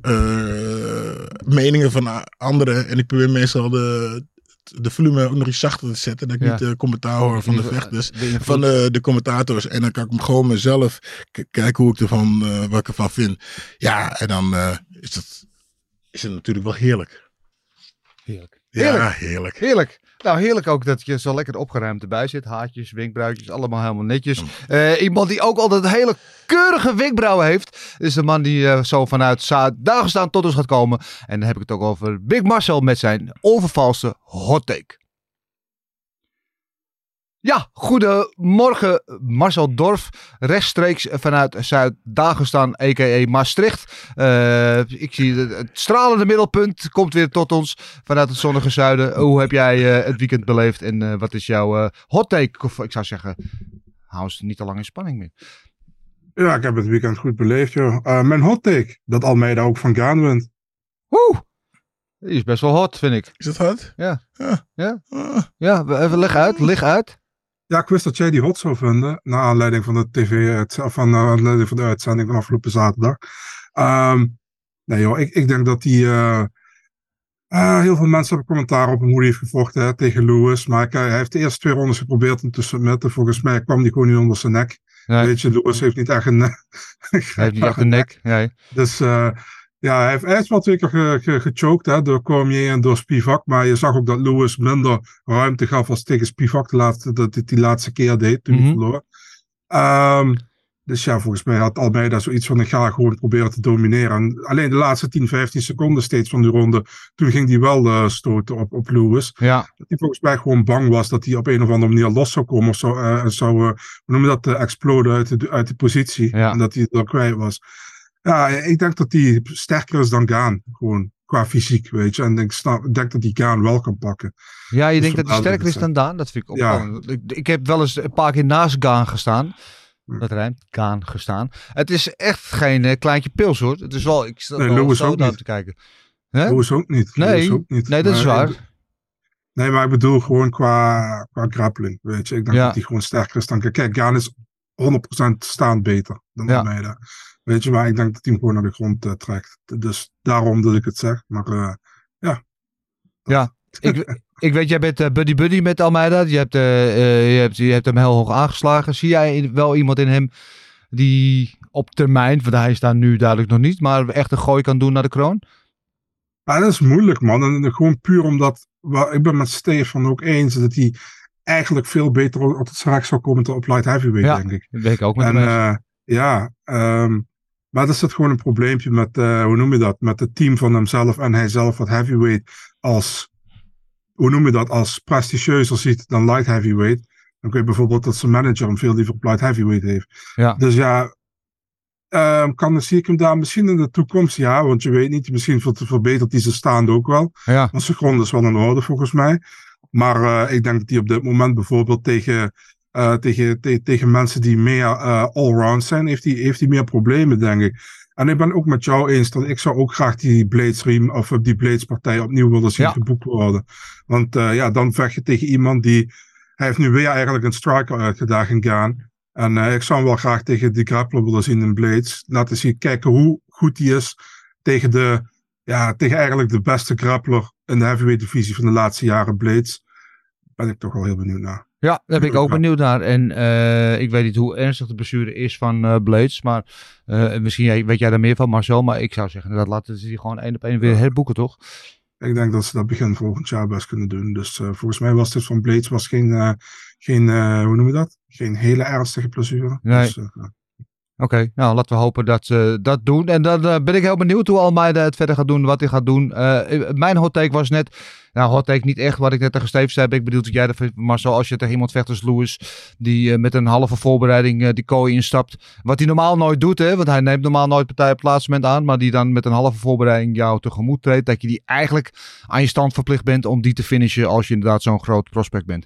meningen van anderen. En ik probeer meestal de, de volume ook nog iets zachter te zetten. Dat ik Ja. niet de commentaar hoor van de vechters. Van de, de commentators. En dan kan ik gewoon mezelf kijken hoe ik ervan, wat ik ervan vind. Ja, en dan is, het, is het natuurlijk wel heerlijk. Heerlijk. Ja, Heerlijk. heerlijk. Nou, heerlijk ook dat je zo lekker opgeruimd erbij zit. Haartjes, wenkbrauwtjes, allemaal helemaal netjes. Eh, iemand die ook altijd hele keurige wenkbrauwen heeft, is de man die eh, zo vanuit Zuid-Dagestan tot ons gaat komen. En dan heb ik het ook over Big Marcel met zijn onvervalste hot take. Ja, goedemorgen Marcel Dorf, rechtstreeks vanuit Zuid-Dagestan, a.k.a. Maastricht. Eh, ik zie het, het stralende middelpunt komt weer tot ons vanuit het zonnige zuiden. Hoe heb jij eh, het weekend beleefd en eh, wat is jouw eh, hot take? Of ik zou zeggen, hou eens niet te lang in spanning meer. Ja, ik heb het weekend goed beleefd, joh. Eh, mijn hot take, dat Almeida ook van Gaan wint. Woe! Die is best wel hot, vind ik. Is dat hard? Ja. Ja. Ja. Ah. Ja, we- even leg uit, lig uit. Ja, ik wist dat jij die hot zou vinden, naar aanleiding van de tv, van, naar aanleiding van de uitzending van afgelopen zaterdag. Ehm, nee joh, ik, ik denk dat die, eh, eh, heel veel mensen hebben commentaar op hem hoe hij heeft gevochten hè, tegen Lewis. Maar ik, eh, hij heeft de eerste twee rondes geprobeerd hem te submitten. Volgens mij kwam die gewoon niet onder zijn nek. Nee. Weet je, Lewis heeft niet echt een... Hij heeft niet echt de nek. Nee. Dus eh, ja, hij heeft, is wel twee keer ge, ge- gechoked hè, door Cormier en door Spivak. Maar je zag ook dat Lewis minder ruimte gaf als tegen Spivak de laatste, dat hij die laatste keer deed toen hij Mhm. verloor. Ehm, dus ja, volgens mij had Almeida zoiets van ik ga gewoon proberen te domineren. En alleen de laatste 10, 15 seconden steeds van die ronde, toen ging hij wel eh, stoten op, op Lewis. Ja, Dat hij volgens mij gewoon bang was dat hij op een of andere manier los zou komen of eh, en zou, eh, hoe noem je dat, exploden uit de, uit de positie. Ja. En dat hij er kwijt was. Ja, ik denk dat hij sterker is dan Gaan. Gewoon qua fysiek, weet je. En ik, snap, ik denk dat hij Gaan wel kan pakken. ja je Dus denkt dat hij sterker is dan Daan? Dat vind ik Ja. opvallend. Ik, ik heb wel eens een paar keer naast Gaan gestaan. Dat rijmt, Gaan gestaan. Het is echt geen eh, kleintje pils hoor. Het is wel, ik sta Nee, wel zo ook naar niet. te kijken. Lewis ook niet. Nee, Lewis ook niet. nee, dat is waar. ik- nee, maar ik bedoel gewoon qua, qua grappling, weet je. Ik denk Ja. dat hij gewoon sterker is dan... Kijk, Gaan is 100% staand beter dan Ja. Almeida. Weet je, maar ik denk dat hij hem gewoon naar de grond eh, trekt. Dus daarom dat ik het zeg. Maar eh, ik, ik weet, jij bent eh, buddy buddy met Almeida. Je hebt, eh, eh, je, hebt, je hebt hem heel hoog aangeslagen. Zie jij wel iemand in hem die op termijn, want hij is daar nu duidelijk nog niet, maar echt een gooi kan doen naar de kroon? Ja, dat is moeilijk, man. En gewoon puur omdat, wel, ik ben met Stefan ook eens dat hij eigenlijk veel beter op het straks zou komen te op light heavyweight, Ja, denk ik. Dat weet ik ook met En eh, ja, ehm, maar er zit gewoon een probleempje met, eh, hoe noem je dat, met het team van hemzelf en hij zelf wat heavyweight als, hoe noem je dat, als prestigieuzer ziet dan light heavyweight. Dan kun je bijvoorbeeld dat zijn manager hem veel liever op light heavyweight heeft. Ja. Dus ja, ehm, kan, zie ik hem daar misschien in de toekomst? Ja, want je weet niet, misschien ver- verbetert hij zijn staande ook wel. ja. Want zijn grond is wel in orde volgens mij. Maar eh, ik denk dat hij op dit moment bijvoorbeeld tegen, eh, tegen, te- tegen mensen die meer eh, allround zijn, heeft hij, heeft hij meer problemen, denk ik. En ik ben ook met jou eens dat ik zou ook graag die Blades riem of die Blades partij opnieuw willen zien Ja. geboekt worden. Want ja, dan vecht je tegen iemand die. Hij heeft nu weer eigenlijk een striker uitgedaagd in Gaan. En ik zou hem wel graag tegen die grappler willen zien in Blades. Laten zien, kijken hoe goed hij is tegen de ja, tegen eigenlijk de beste grappler in de heavyweight divisie van de laatste jaren, Blades. Ben ik toch wel heel benieuwd naar. Ja, daar ben ik ook benieuwd naar. En eh, ik weet niet hoe ernstig de blessure is van eh, Blades. Maar eh, misschien weet jij daar meer van, Marcel. Maar ik zou zeggen, dat laten ze die gewoon één op één weer herboeken, toch? Ik denk dat ze dat begin volgend jaar best kunnen doen. Dus volgens mij was dit van Blades was geen, geen hoe noem je dat? Geen hele ernstige blessure. Nee. Dus, ja. Oké, nou laten we hopen dat ze dat doen. En dan eh, ben ik heel benieuwd hoe Almeida het verder gaat doen, wat hij gaat doen. Eh, mijn hot take was net, nou hot take niet echt, wat ik net tegen Steve zei. Ik bedoeld dat jij dat vindt, Marcel, als je tegen iemand vecht als Lewis, die eh, met een halve voorbereiding eh, die kooi instapt. Wat hij normaal nooit doet, hè, want hij neemt normaal nooit partij op het aan. Maar die dan met een halve voorbereiding jou tegemoet treedt. Dat je die eigenlijk aan je stand verplicht bent om die te finishen als je inderdaad zo'n groot prospect bent.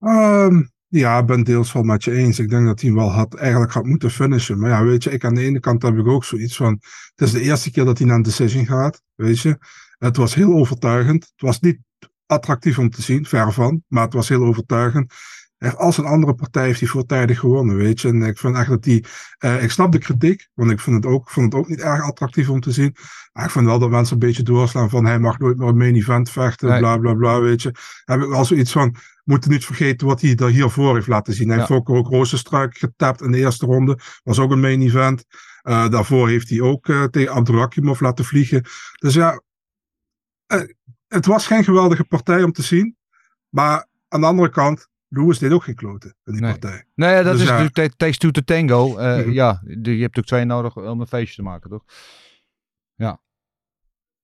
Ehm, ja, ik ben deels wel met je eens. Ik denk dat hij wel had, eigenlijk had moeten finishen. Maar ja, weet je, ik aan de ene kant heb ik ook zoiets van... Het is de eerste keer dat hij naar een decision gaat, weet je. Het was heel overtuigend. Het was niet attractief om te zien, ver van. Maar het was heel overtuigend. Als een andere partij heeft hij voortijdig gewonnen, weet je. En ik vind echt dat hij... eh, ik snap de kritiek, want ik vind het ook, vond het ook niet erg attractief om te zien. Maar ik vind wel dat mensen een beetje doorslaan van... Hij mag nooit meer een main event vechten, Nee. bla bla bla, weet je. Heb ik wel zoiets van... Moeten niet vergeten wat hij er hiervoor heeft laten zien. Hij Ja. heeft ook, ook Rozenstruik getapt in de eerste ronde. Was ook een main event. Eh, daarvoor heeft hij ook eh, tegen Abdurakimov laten vliegen. Dus ja, het was geen geweldige partij om te zien. Maar aan de andere kant, Lewis deed ook geen kloten in die Nee. partij. Nee, ja, dat Dus is ja. natuurlijk takes two to tango. Eh, Mhm. Ja, de- je hebt natuurlijk twee nodig om een feestje te maken, toch? Ja.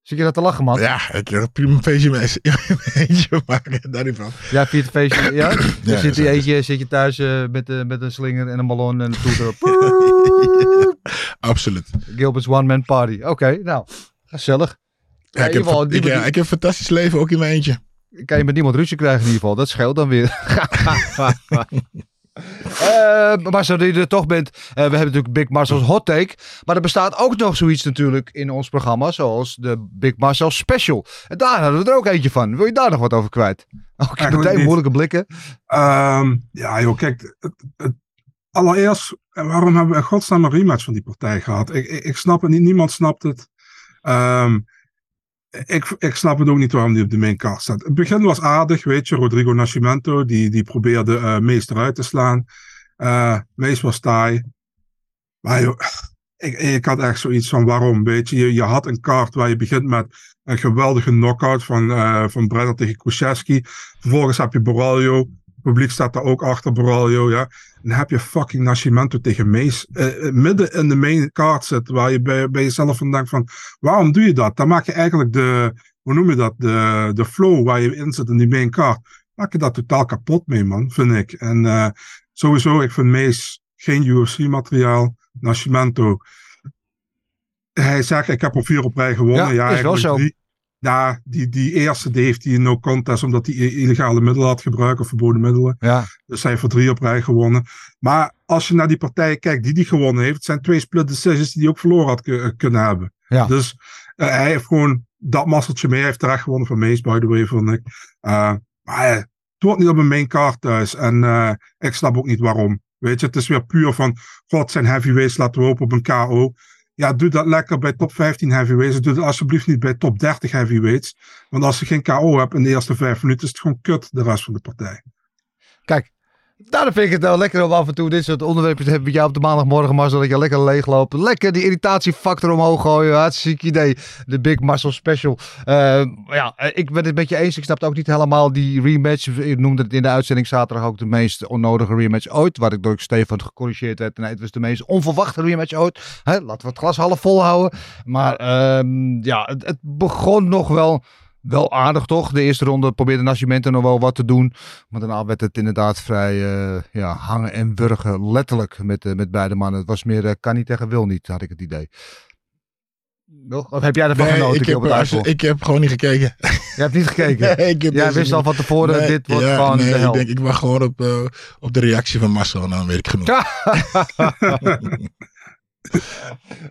Zit je dat te lachen, man? Ja, ik heb prima een feestje mee. eentje maken, daar niet van. Ja, viert een feestje. Ja? Dan Ja, zit, zo. eentje, zit je thuis eh, met, eh, met een slinger en een ballon en een toeter. Absoluut. Gilbert's one man party. Oké, nou, gezellig. Ja, ik, heb, geval, ik, niemand ja, ik heb een fantastisch leven, ook in mijn eentje. Kan je met niemand ruzie krijgen in ieder geval. Dat scheelt dan weer. Eh, maar zo dat je er toch bent. eh, we hebben natuurlijk Big Marcel's Hot Take. Maar er bestaat ook nog zoiets natuurlijk in ons programma. Zoals de Big Marcel Special. En daar hadden we er ook eentje van. Wil je daar nog wat over kwijt? Ook meteen moeilijke blikken. Ehm, ja, joh, kijk. Het, het- allereerst, eh, waarom hebben we in godsnaam een rematch van die partij gehad? Ik, ik, ik snap het niet, niemand snapt het. Ehm, ik, ik snap het ook niet waarom die op de main card staat. Het begin was aardig, weet je. Rodrigo Nascimento, die, die probeerde eh Mees eruit te slaan. Mees was taai. Maar ik, ik had echt zoiets van waarom, weet je. je. Je had een kaart waar je begint met een geweldige knockout van, eh van Bredder tegen Kuszewski. Vervolgens heb je Boraljo. Publiek staat daar ook achter Boraljo, ja. En dan heb je fucking Nascimento tegen Mees. eh, eh, midden in de main card zit, waar je bij, bij jezelf van denkt van... Waarom doe je dat? Dan maak je eigenlijk de... Hoe noem je dat? De, de flow waar je in zit in die main card. Maak je dat totaal kapot mee, man, vind ik. En eh, sowieso, ik vind Mees geen UFC-materiaal. Nascimento... Hij zegt, ik heb er vier op rij gewonnen. Ja, Ja, is wel zo. drie. Ja, die, die eerste die heeft hij in no contest omdat hij illegale middelen had gebruikt of verboden middelen. Ja, Dus hij heeft er drie op rij gewonnen. Maar als je naar die partijen kijkt die die gewonnen heeft, het zijn twee split decisions die hij ook verloren had ku- kunnen hebben. Ja. Dus eh, hij heeft gewoon dat masseltje mee. Hij heeft terecht gewonnen van Mees, by the way, vond ik. Eh, maar eh, het wordt niet op een main card thuis. En eh, ik snap ook niet waarom. Weet je, het is weer puur van, god, zijn heavyweights laten we hopen op een KO. Ja, doe dat lekker bij top 15 heavyweights. Doe dat alsjeblieft niet bij top 30 heavyweights. Want als je geen KO hebt in de eerste vijf minuten, is het gewoon kut, de rest van de partij. kijk. Daarom vind ik het wel lekker om af en toe dit soort onderwerpen te hebben met jou op de maandagmorgen, Marcel. Dat je lekker leegloopt. Lekker die irritatiefactor omhoog gooien. Hartstikke idee. De Big Marcel Special. Eh, ja, eh, ik ben het met je eens. Ik snapte ook niet helemaal die rematch. Ik noemde het in de uitzending zaterdag ook de meest onnodige rematch ooit. Waar ik door Stefan gecorrigeerd werd. Nee, het was de meest onverwachte rematch ooit. Hè, laten we het glas half vol houden. Maar ehm, ja, het begon nog wel... Wel aardig toch? De eerste ronde probeerde Nascimento nog wel wat te doen. Maar daarna werd het inderdaad vrij eh, ja, hangen en wurgen. Letterlijk met, eh, met beide mannen. Het was meer eh, kan niet tegen wil niet, had ik het idee. Nog? Of heb jij ervan Nee, genoten, ik, heb, ik heb gewoon niet gekeken. Je hebt niet gekeken? Nee, ik heb Jij deze wist al van tevoren, Nee, dit wordt ja, gewoon nee, de hel. Ik, denk, ik wacht gewoon op, op de reactie van Marcel en dan weet ik genoeg.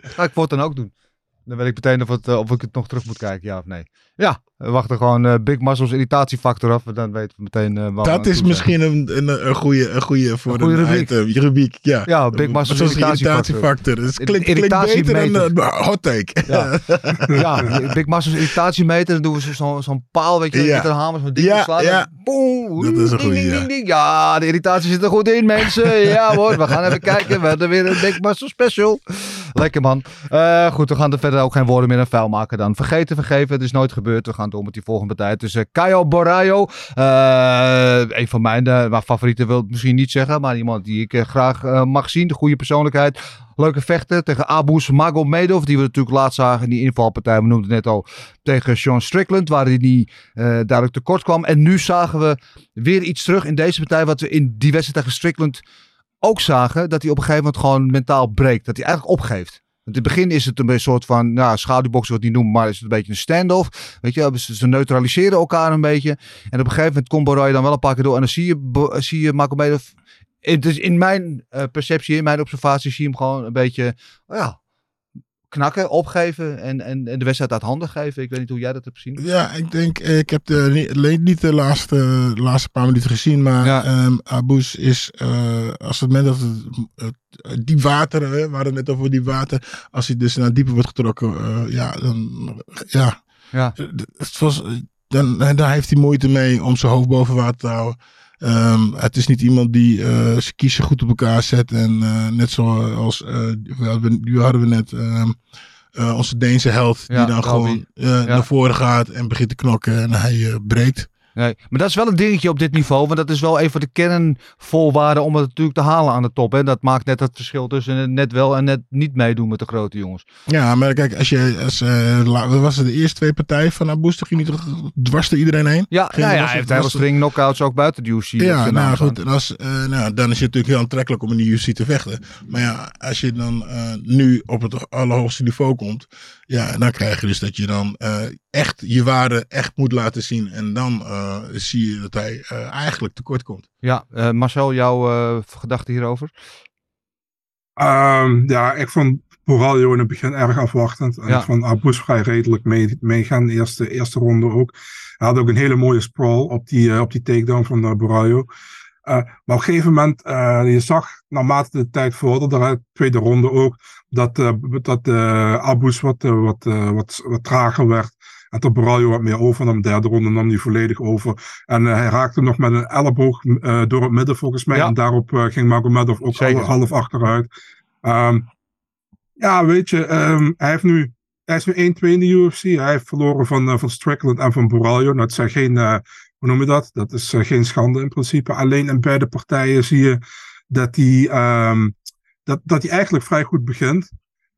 Ga ik voor het dan ook doen. Dan weet ik meteen of, het, eh, of ik het nog terug moet kijken, ja of nee. Ja, we wachten gewoon eh, Big Muscles irritatiefactor af. Dan weten we meteen eh, Dat is misschien een, een, een, goede, een goede voor Een goede een rubriek. item. rubriek. Ja, Ja, Big Muscles irritatiefactor. Dus het klinkt, Irritatiemeter. beter dan een hot take. Ja. ja, Big Muscles irritatiemeter. Dan doen we zo- zo'n zo'n paal, weet je, Ja. met een hamer zo'n ding Ja, slaan. ja. Dat is een goeie, ding, ja. ding, ding. Ja, de irritatie zit er goed in, mensen. Ja hoor, we gaan even kijken. We hebben weer een Big Muscle special. Lekker man. Eh, goed, we gaan er verder ook geen woorden meer aan vuil maken dan. Vergeten, vergeven, het is nooit gebeurd. We gaan door met die volgende partij tussen Caio Borraio. eh, een van mijn eh, favorieten wil ik misschien niet zeggen, maar iemand die ik eh, graag eh, mag zien. De goede persoonlijkheid. Leuke vechten tegen Abus Magomedov, die we natuurlijk laatst zagen in die invalpartij. We noemden het net al tegen Sean Strickland, waar hij die eh, duidelijk tekort kwam. En nu zagen we weer iets terug in deze partij, wat we in die wedstrijd tegen Strickland ook zagen. Dat hij op een gegeven moment gewoon mentaal breekt. Dat hij eigenlijk opgeeft. Want in het begin is het een soort van, nou, schaduwboksen wat niet noemen, maar is het een beetje een standoff. Weet je, ze neutraliseren elkaar een beetje. En op een gegeven moment komt Borrell dan wel een paar keer door. En dan zie je, zie je Magomedov het is in mijn eh, perceptie, in mijn observatie, zie je hem gewoon een beetje oh ja, knakken, opgeven en, en, en de wedstrijd uit handen geven. Ik weet niet hoe jij dat hebt gezien. Ja, ik denk, ik heb de, niet- de laatste, de laatste paar minuten gezien, maar Ja. ehm, Abus is, eh, als het moment dat het, het diep water, hè, we hadden het net over diep water, als hij dus naar dieper wordt getrokken, eh, ja, dan, ja, Ja. het was, dan, dan heeft hij moeite mee om zijn hoofd boven water te houden. Ehm, het is niet iemand die eh, zijn kiezen goed op elkaar zet. En eh, net zoals we hadden, die hadden we net ehm, eh, onze Deense held. Ja, die dan gewoon naar voren gaat en begint te knokken. En hij breekt. Nee, maar dat is wel een dingetje op dit niveau. Want dat is wel een van de kernvoorwaarden om het natuurlijk te halen aan de top. Hè. Dat maakt net het verschil tussen net wel en net niet meedoen met de grote jongens. Ja, maar kijk, als je, als, eh, was het de eerste twee partijen van Abus? Ging hij toch dwars door iedereen heen? Ja, Ging- nou ja hij heeft het- string knockouts ook buiten de UFC. Ja, nou goed. En als, eh, nou, dan is het natuurlijk heel aantrekkelijk om in de UFC te vechten. Maar ja, als je dan eh, nu op het allerhoogste niveau komt. Ja, dan krijg je dus dat je dan echt je waarde echt moet laten zien. En dan zie je dat hij eh, eigenlijk tekort komt. Ja, eh, Marcel, jouw eh gedachten hierover? Ehm, ja, ik vond Boraljo in het begin erg afwachtend. En Ja. ik vond Abus vrij redelijk mee, meegaan. De eerste, eerste ronde ook. Hij had ook een hele mooie sprawl op die, eh, op die takedown van uh, Boraljo. Eh, maar op een gegeven moment, eh, je zag naarmate de tijd vorderde, de tweede ronde ook, dat, eh, dat eh, Abus wat, eh, wat, eh, wat, wat trager werd. En tot Boraljo wat meer overnam. De derde ronde nam hij volledig over. En eh, hij raakte nog met een elleboog eh, door het midden volgens mij. Ja. En daarop eh, ging Magomedov ook half, achteruit. Ehm, ja, weet je, ehm, hij, heeft nu, hij is nu 1-2 in de UFC. Hij heeft verloren van, van Strickland en van Boraljo. Nou, het zijn geen, hoe noem je dat? Dat is geen schande in principe. Alleen in beide partijen zie je dat hij, ehm, dat, dat hij eigenlijk vrij goed begint.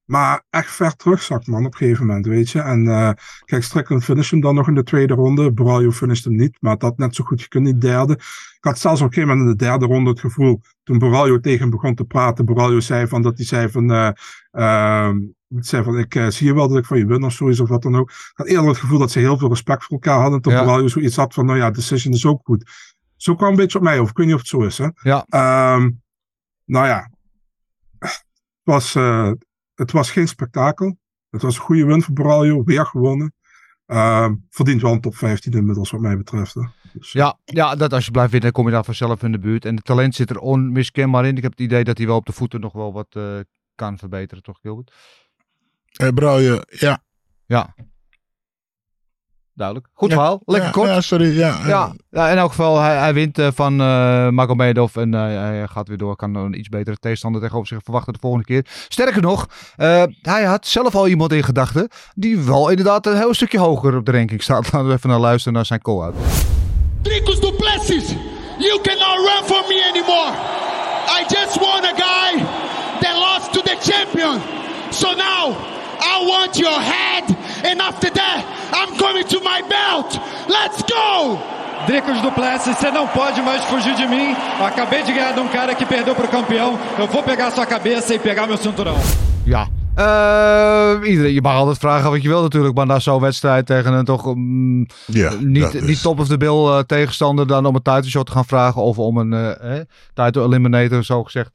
Maar echt ver terugzakt, man, op een gegeven moment, weet je. En eh, kijk, Strickland finisht hem dan nog in de tweede ronde. Boraljo finisht hem niet, maar het had net zo goed gekund in de derde. Ik had zelfs op een gegeven moment in de derde ronde het gevoel, toen Boraljo tegen hem begon te praten, Boraljo zei van dat hij zei van, eh, ehm, zei van ik eh, zie je wel dat ik van je win of zoiets of wat dan ook. Ik had eerder het gevoel dat ze heel veel respect voor elkaar hadden. Toen Ja. Boraljo zoiets had van, nou ja, decision is ook goed. Zo kwam een beetje op mij over. Ik weet niet of het zo is, hè. Ja. Ehm, nou ja, het was, eh, het was geen spektakel. Het was een goede win voor Boraljo, weer gewonnen. Ehm, verdient wel een top 15 inmiddels, wat mij betreft. Hè. Dus, Ja, ja, dat als je blijft winnen, kom je daar vanzelf in de buurt. En het talent zit er onmiskenbaar in. Ik heb het idee dat hij wel op de voeten nog wel wat eh, kan verbeteren, toch Gilbert? Eh Brouwje, ja. Ja. Duidelijk. Goed Ja, verhaal. Lekker ja, kort. Ja, sorry. Ja, Ja, ja, in elk geval, hij, hij wint eh, van eh Magomedov en eh, hij gaat weer door. Kan een iets betere tegenstander tegenover zich verwachten de volgende keer. Sterker nog, eh, hij had zelf al iemand in gedachten die wel inderdaad een heel stukje hoger op de ranking staat. Laten we even naar luisteren naar zijn call-out. Dricus Duplessis, you cannot run from me anymore. I just won a guy that lost to the champion. So now I want your head, and after that, I'm coming to my belt. Let's go! Dricos Duplessis, você não pode mais fugir de mim. Eu acabei de ganhar de um cara que perdeu pro campeão. Eu vou pegar sua cabeça e pegar meu cinturão. Ja. Eh, iedereen, je mag altijd vragen wat je wil natuurlijk, maar na zo'n wedstrijd tegen een toch mm, Ja, niet, is- niet top of the bill eh, tegenstander dan om een title shot te gaan vragen of om een eh, eh, title eliminator zo gezegd.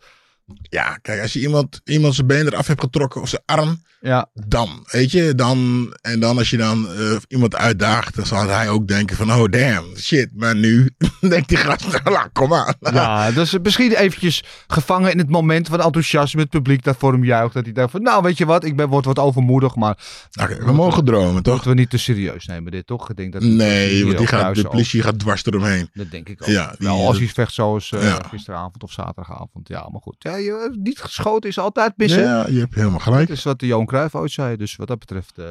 Ja, kijk, als je iemand, iemand zijn been eraf hebt getrokken of zijn arm, Ja. Dan, weet je, dan, en dan als je dan eh, iemand uitdaagt, dan zal hij ook denken van, oh damn, shit, maar nu denkt die gast, nou, kom aan. Ja, dus misschien eventjes gevangen in het moment van enthousiasme. Het publiek dat voor hem juicht. Dat hij denkt van, nou weet je wat, ik ben, word wat overmoedig. Maar we mogen dromen, toch? moeten we niet te serieus nemen dit, toch? Ik denk dat Nee, want die gaat, de politie gaat dwars eromheen. Dat denk ik ook. Ja, die- als hij vecht zoals eh, Ja. gisteravond of zaterdagavond. Ja, maar goed. Ja, je, niet geschoten is altijd missen. Ja, je hebt helemaal gelijk. Dat is wat de Johan Cruijff ooit zei. Dus wat dat betreft eh,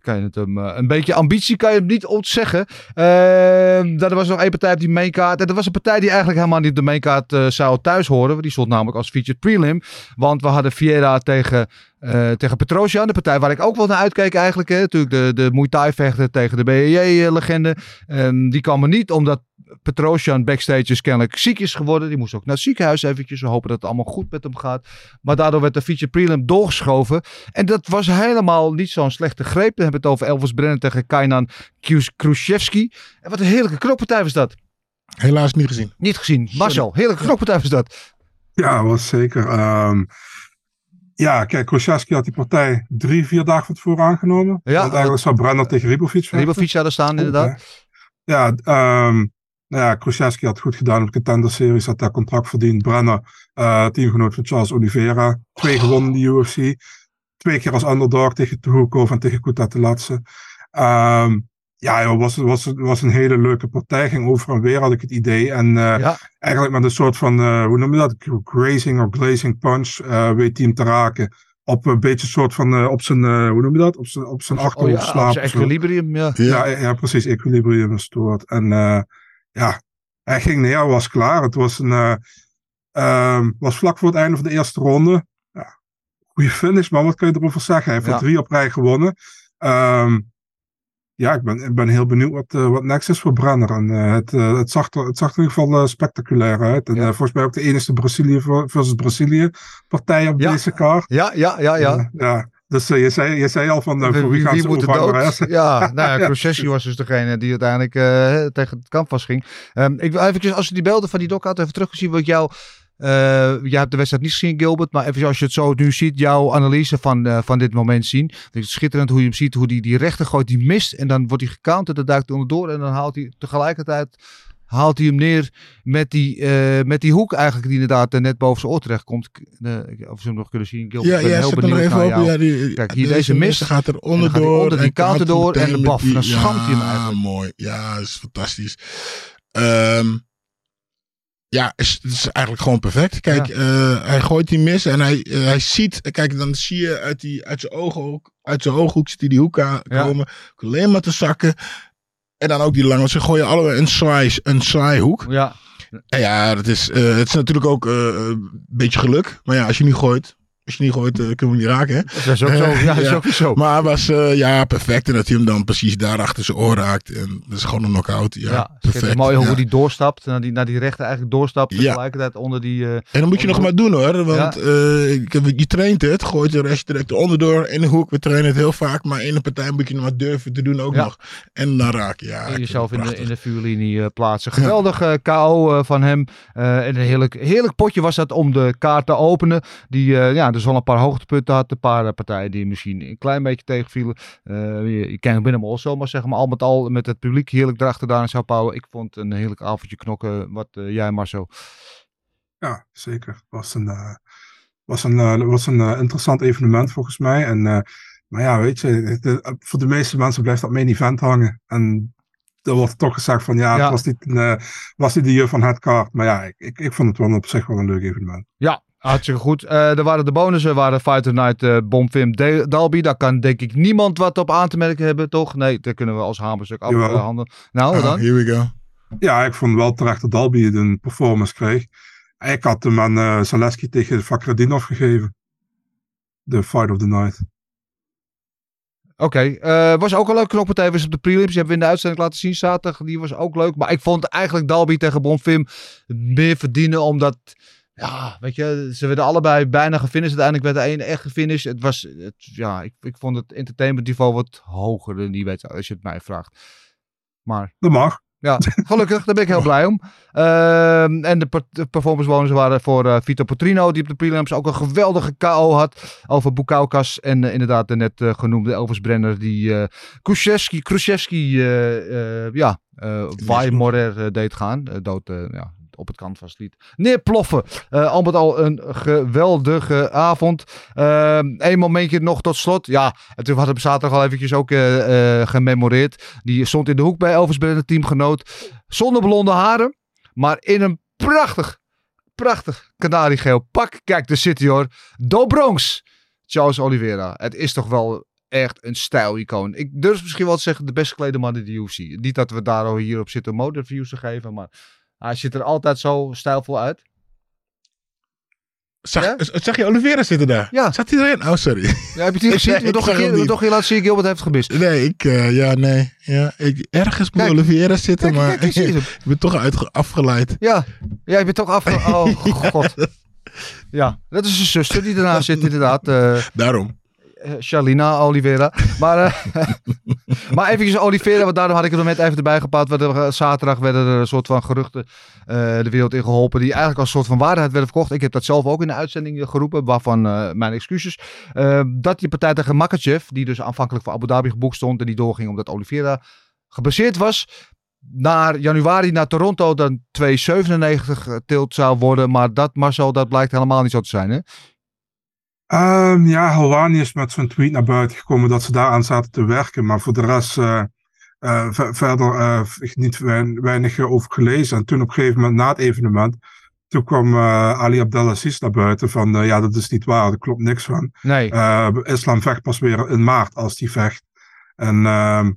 kan je het hem... eh, een beetje ambitie kan je hem niet ontzeggen. Ehm er was nog één partij op die mainkaart. En dat was een partij die eigenlijk helemaal niet op de mainkaart eh, zou thuis horen. Die stond namelijk als featured prelim. Want we hadden Vieira tegen... eh tegen Petrosian, de partij waar ik ook wel naar uitkeek eigenlijk. Hè. Natuurlijk de, de Muay Thai vechter tegen de BJJ-legende. Ehm, die kwam er niet omdat Petrosian backstage is kennelijk ziek is geworden. Die moest ook naar het ziekenhuis eventjes. We hopen dat het allemaal goed met hem gaat. Maar daardoor werd de feature prelim doorgeschoven. En dat was helemaal niet zo'n slechte greep. Dan hebben we het over Elvis Brennan tegen Kainan Khrushchevsky. En wat een heerlijke knokpartij was dat. Helaas niet gezien. Niet gezien. Marcel, heerlijke knokpartij was dat. Ja, was zeker. ehm, ja, kijk, Krosjaski had die partij drie, vier dagen van tevoren aangenomen. Ja, Want eigenlijk zou Brenner tegen Ribovic vechten. Ribovic zou er staan inderdaad. Ja, ehm nou ja, Krosjaski had het goed gedaan op de Contender Series, had daar contract verdiend. Brenner, eh, teamgenoot van Charles Oliveira, twee gewonnen in de UFC. Twee keer als underdog tegen Tuhukov en tegen Kutatelatse. Ehm ja, joh, was, was, was een hele leuke partij. Ging over en weer, had ik het idee. En eh, eigenlijk met een soort van, eh, hoe noem je dat? Grazing of glazing punch weet hij hem te raken. Op een beetje een soort van, op zijn, hoe noem je dat? Op zijn, op zijn Oh ja, achterhoofd op zijn equilibrium, ja. Ja, ja, ja, precies. Equilibrium is het woord. En ja, hij ging neer, was klaar. Het was, een, eh, ehm, was vlak voor het einde van de eerste ronde. Ja, goede finish, maar wat kun je erover zeggen? Hij heeft Ja. drie op rij gewonnen. Ehm, ja, ik ben, ik ben heel benieuwd wat, eh, wat next is voor Brenner. En, eh, het, het, zag er, het zag er in ieder geval spectaculair uit. En eh, volgens mij ook de enige Brazilië versus Brazilië partij op deze kaart. Ja, ja, ja, ja. Ja. Dus eh, je, zei, je zei al van, eh, voor wie, moet dood? Ja, nou ja, was dus degene die uiteindelijk eh, tegen het kamp vastging. Ehm ik wil even, als je die beelden van die doc had even teruggezien, wat jou... jij hebt de wedstrijd niet gezien, Gilbert, maar even als je het zo nu ziet, jouw analyse van, van dit moment zien. Het is schitterend hoe je hem ziet, hoe die, die rechter gooit, die mist en dan wordt hij gecounterd, dan duikt hij onderdoor en dan haalt hij tegelijkertijd haalt hij hem neer met die, eh, met die hoek eigenlijk die inderdaad eh, net boven zijn oor terecht komt. Uh, of ze hem nog kunnen zien. Gilbert, Ja, ik ben ja, heel benieuwd even naar jou. Ja, die- Kijk, hier deze deze mist. gaat er hij onderdoor onder die gaat door en de baf. die- Dan schamt hij hem Ja, eigenlijk. mooi. Ja, dat is fantastisch. Ehm, ja, is, het is eigenlijk gewoon perfect. Kijk, eh, hij gooit die mis en hij, hij ziet. Kijk, dan zie je uit, die, uit zijn ooghoek, uit zijn ooghoek ziet hij die hoek aan komen. Alleen maar te zakken. En dan ook die lange. Want ze gooien allebei een zwaai, een zwaaihoek. Ja. En ja, dat is, eh, het is natuurlijk ook eh, een beetje geluk. Maar ja, als je niet gooit. Als je niet gooit, eh, kunnen we niet raken. Hè? Dat is ook zo. Ja, dat is ook zo. Maar hij was eh, ja, perfect. En dat hij hem dan precies daar achter zijn oor raakt. En dat is gewoon een knockout. Ja, Ja, perfect. Mooi hoe ja. die doorstapt. Naar die, naar die rechter eigenlijk doorstapt. Ja. Tegelijkertijd onder die... eh, En dan moet je nog maar doen hoor. Want je traint het. Gooit de rest direct onderdoor in de hoek. We trainen het heel vaak. Maar in de partij moet je nog maar durven te doen ook Ja. nog. En dan. Ja, ik en vind jezelf in de, in de vuurlinie plaatsen. Geweldig eh, KO van hem. En een heerlijk, heerlijk potje was dat om de kaart te openen. Die, ja, dus wel een paar hoogtepunten had. Een paar eh, partijen die misschien een klein beetje tegenvielen. Eh je, je kent binnen also, maar zeg maar al met al met het publiek heerlijk erachter daar in Sao Paulo. Ik vond een heerlijk avondje knokken. Wat eh, jij Marcel? Ja, zeker. Was een, was een, was een interessant evenement volgens mij. En, maar ja, weet je, het- het- voor de meeste mensen blijft dat main event hangen. En er wordt toch gezegd van ja, Ja. het was niet, was niet de juf van het kaart. Maar ja, ik, ik, ik vond het wel op zich wel een leuk evenement. Ja, hartstikke goed. Eh er waren de bonussen, waren Fighter Night, eh Bomfim, Dalby. Daar kan denk ik niemand wat op aan te merken hebben, toch? Nee, daar kunnen we als hamerstuk afhandelen. Nou, Ah, dan? here we go. Ja, ik vond wel terecht dat Dalby een performance kreeg. Ik had hem aan eh Zaleski tegen Fakradinov gegeven. De Fight of the Night. Oké, eh, was ook een leuke knokpartij. Was op de prelims. Die hebben we in de uitzending laten zien zaterdag. Die was ook leuk. Maar ik vond eigenlijk Dalby tegen Bonfim meer verdienen. Omdat, ja, weet je, ze werden allebei bijna gefinished. Uiteindelijk werd de ene echt gefinished. Het was, het, ja, ik, ik vond het entertainment niveau wat hoger in die wedstrijd. Als je het mij vraagt. Maar Dat mag. Ja, gelukkig. Daar ben ik heel blij om. Ehm, en de, de performance bonus waren voor eh, Vito Potrino, die op de prelims ook een geweldige KO had. Over Bukaukas en eh, inderdaad de net eh, genoemde Elvis Brenner, die eh eh, eh, ja, eh Weimorer eh, deed gaan. Dood, eh, ja, op het canvas liet neerploffen. Eh al met al een geweldige avond. Eén momentje nog tot slot. Ja, en toen we zaterdag al eventjes ook eh, eh, gememoreerd. Die stond in de hoek bij Elvis teamgenoot. Zonder blonde haren, maar in een prachtig, prachtig kanariegeel pak. Kijk, de City hoor. Do Bronx. Charles Oliveira. Het is toch wel echt een stijlicoon. Ik durf misschien wel te zeggen de best geklede man in de UFC. Niet dat we daar al hier op zitten mode-reviews te geven, maar hij ziet er altijd zo stijlvol uit. Zag, Ja? zag je Oliveira zitten daar? Ja. Zat hij erin? Oh, sorry. Ja, heb je het gezien? Ik toch niet. toch hier laten zien, Gilbert heeft gemist. Nee, ik, eh, ja, nee. Ja, ik, ergens moet. Oliveira zitten, Kijk, maar kijk, ik ik ben toch uitge- afgeleid. Ja, ja je bent toch af... Oh, god. Ja, dat is zijn zuster die ernaast zit inderdaad. eh Daarom. Eh, Shalina Oliveira. Maar, eh, maar eventjes Oliveira, want daarom had ik het moment even erbij er, eh, zaterdag werden er een soort van geruchten eh, de wereld in geholpen. Die eigenlijk als een soort van waarheid werden verkocht. Ik heb dat zelf ook in de uitzending geroepen, waarvan eh, mijn excuses. Eh, dat die partij tegen Makachev, die dus aanvankelijk voor Abu Dhabi geboekt stond. En die doorging omdat Oliveira gebaseerd was. Naar januari naar Toronto dan 2,97 tilt zou worden. Maar dat, Marcel, dat blijkt helemaal niet zo te zijn, hè? Ehm, ja, Helwani is met zo'n tweet naar buiten gekomen dat ze daaraan zaten te werken. Maar voor de rest eh, eh, ver- verder eh, niet wein- weinig over gelezen. En toen op een gegeven moment na het evenement, toen kwam Ali Abdelaziz naar buiten van ja, dat is niet waar, daar klopt niks van. Nee. Islam vecht pas weer in maart als die vecht. En ehm,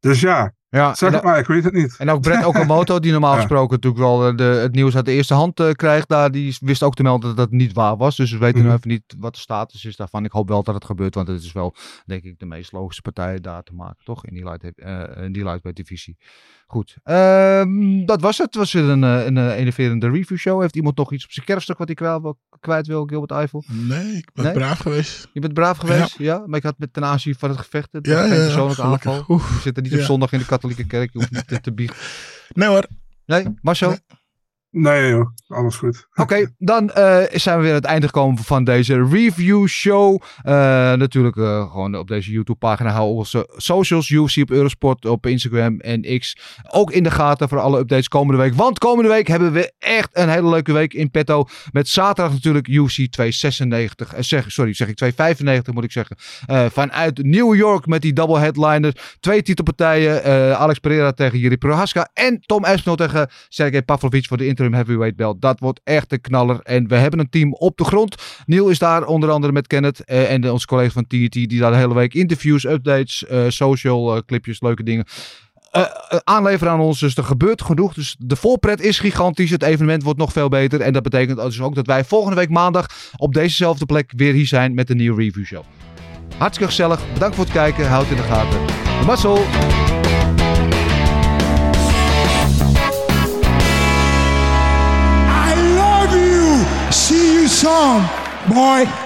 dus ja, Ja, zeg het maar, ik weet het niet. En ook Brett Okamoto, die normaal Ja. gesproken natuurlijk wel eh, de, het nieuws uit de eerste hand eh, krijgt, daar, die wist ook te melden dat dat niet waar was. Dus we weten nu Mhm. even niet wat de status is daarvan. Ik hoop wel dat het gebeurt, want het is wel, denk ik, de meest logische partij daar te maken, toch? In die, light, eh, in die lightweight divisie. Goed, Ehm, dat was het. Het was weer een, een, eh, enerverende review show. Heeft iemand nog iets op zijn kerfstuk wat hij kwijt wil, kwijt wil Gilbert Eiffel? Nee, ik ben Nee? braaf geweest. Je bent braaf geweest, ja. Maar ik had met ten aanzien van het gevecht, het Ja, ja, ja, persoonlijke aanval. Oef. Je zit er niet op Ja. zondag in de katholieke kerk, je hoeft niet te, te biechten. Nee hoor. Nee, Marcel? Nee. Joh, alles goed. Oké, dan eh, zijn we weer aan het einde gekomen van deze review show. Eh, natuurlijk eh, gewoon op deze YouTube pagina hou onze socials, UFC op Eurosport, op Instagram en X. Ook in de gaten voor alle updates komende week. Want komende week hebben we echt een hele leuke week in petto. Met zaterdag natuurlijk UFC 296. Eh, zeg, sorry, zeg ik 295 moet ik zeggen. Vanuit New York met die double headliner. Twee titelpartijen. Alex Pereira tegen Jiri Prohaska. En Tom Espinol tegen Sergej Pavlovic voor de interim heavyweight belt. Dat wordt echt een knaller. En we hebben een team op de grond. Neil is daar onder andere met Kenneth. eh, en de, onze collega's van TNT. Die daar de hele week interviews, updates, eh, social eh, clipjes, leuke dingen. aanleveren aan ons. Dus er gebeurt genoeg. Dus de voorpret is gigantisch. Het evenement wordt nog veel beter. En dat betekent dus ook dat wij volgende week maandag op dezezelfde plek weer hier zijn met een nieuwe review show. Hartstikke gezellig. Bedankt voor het kijken. Houd in de gaten. Marcel. I love you. See you soon, boy.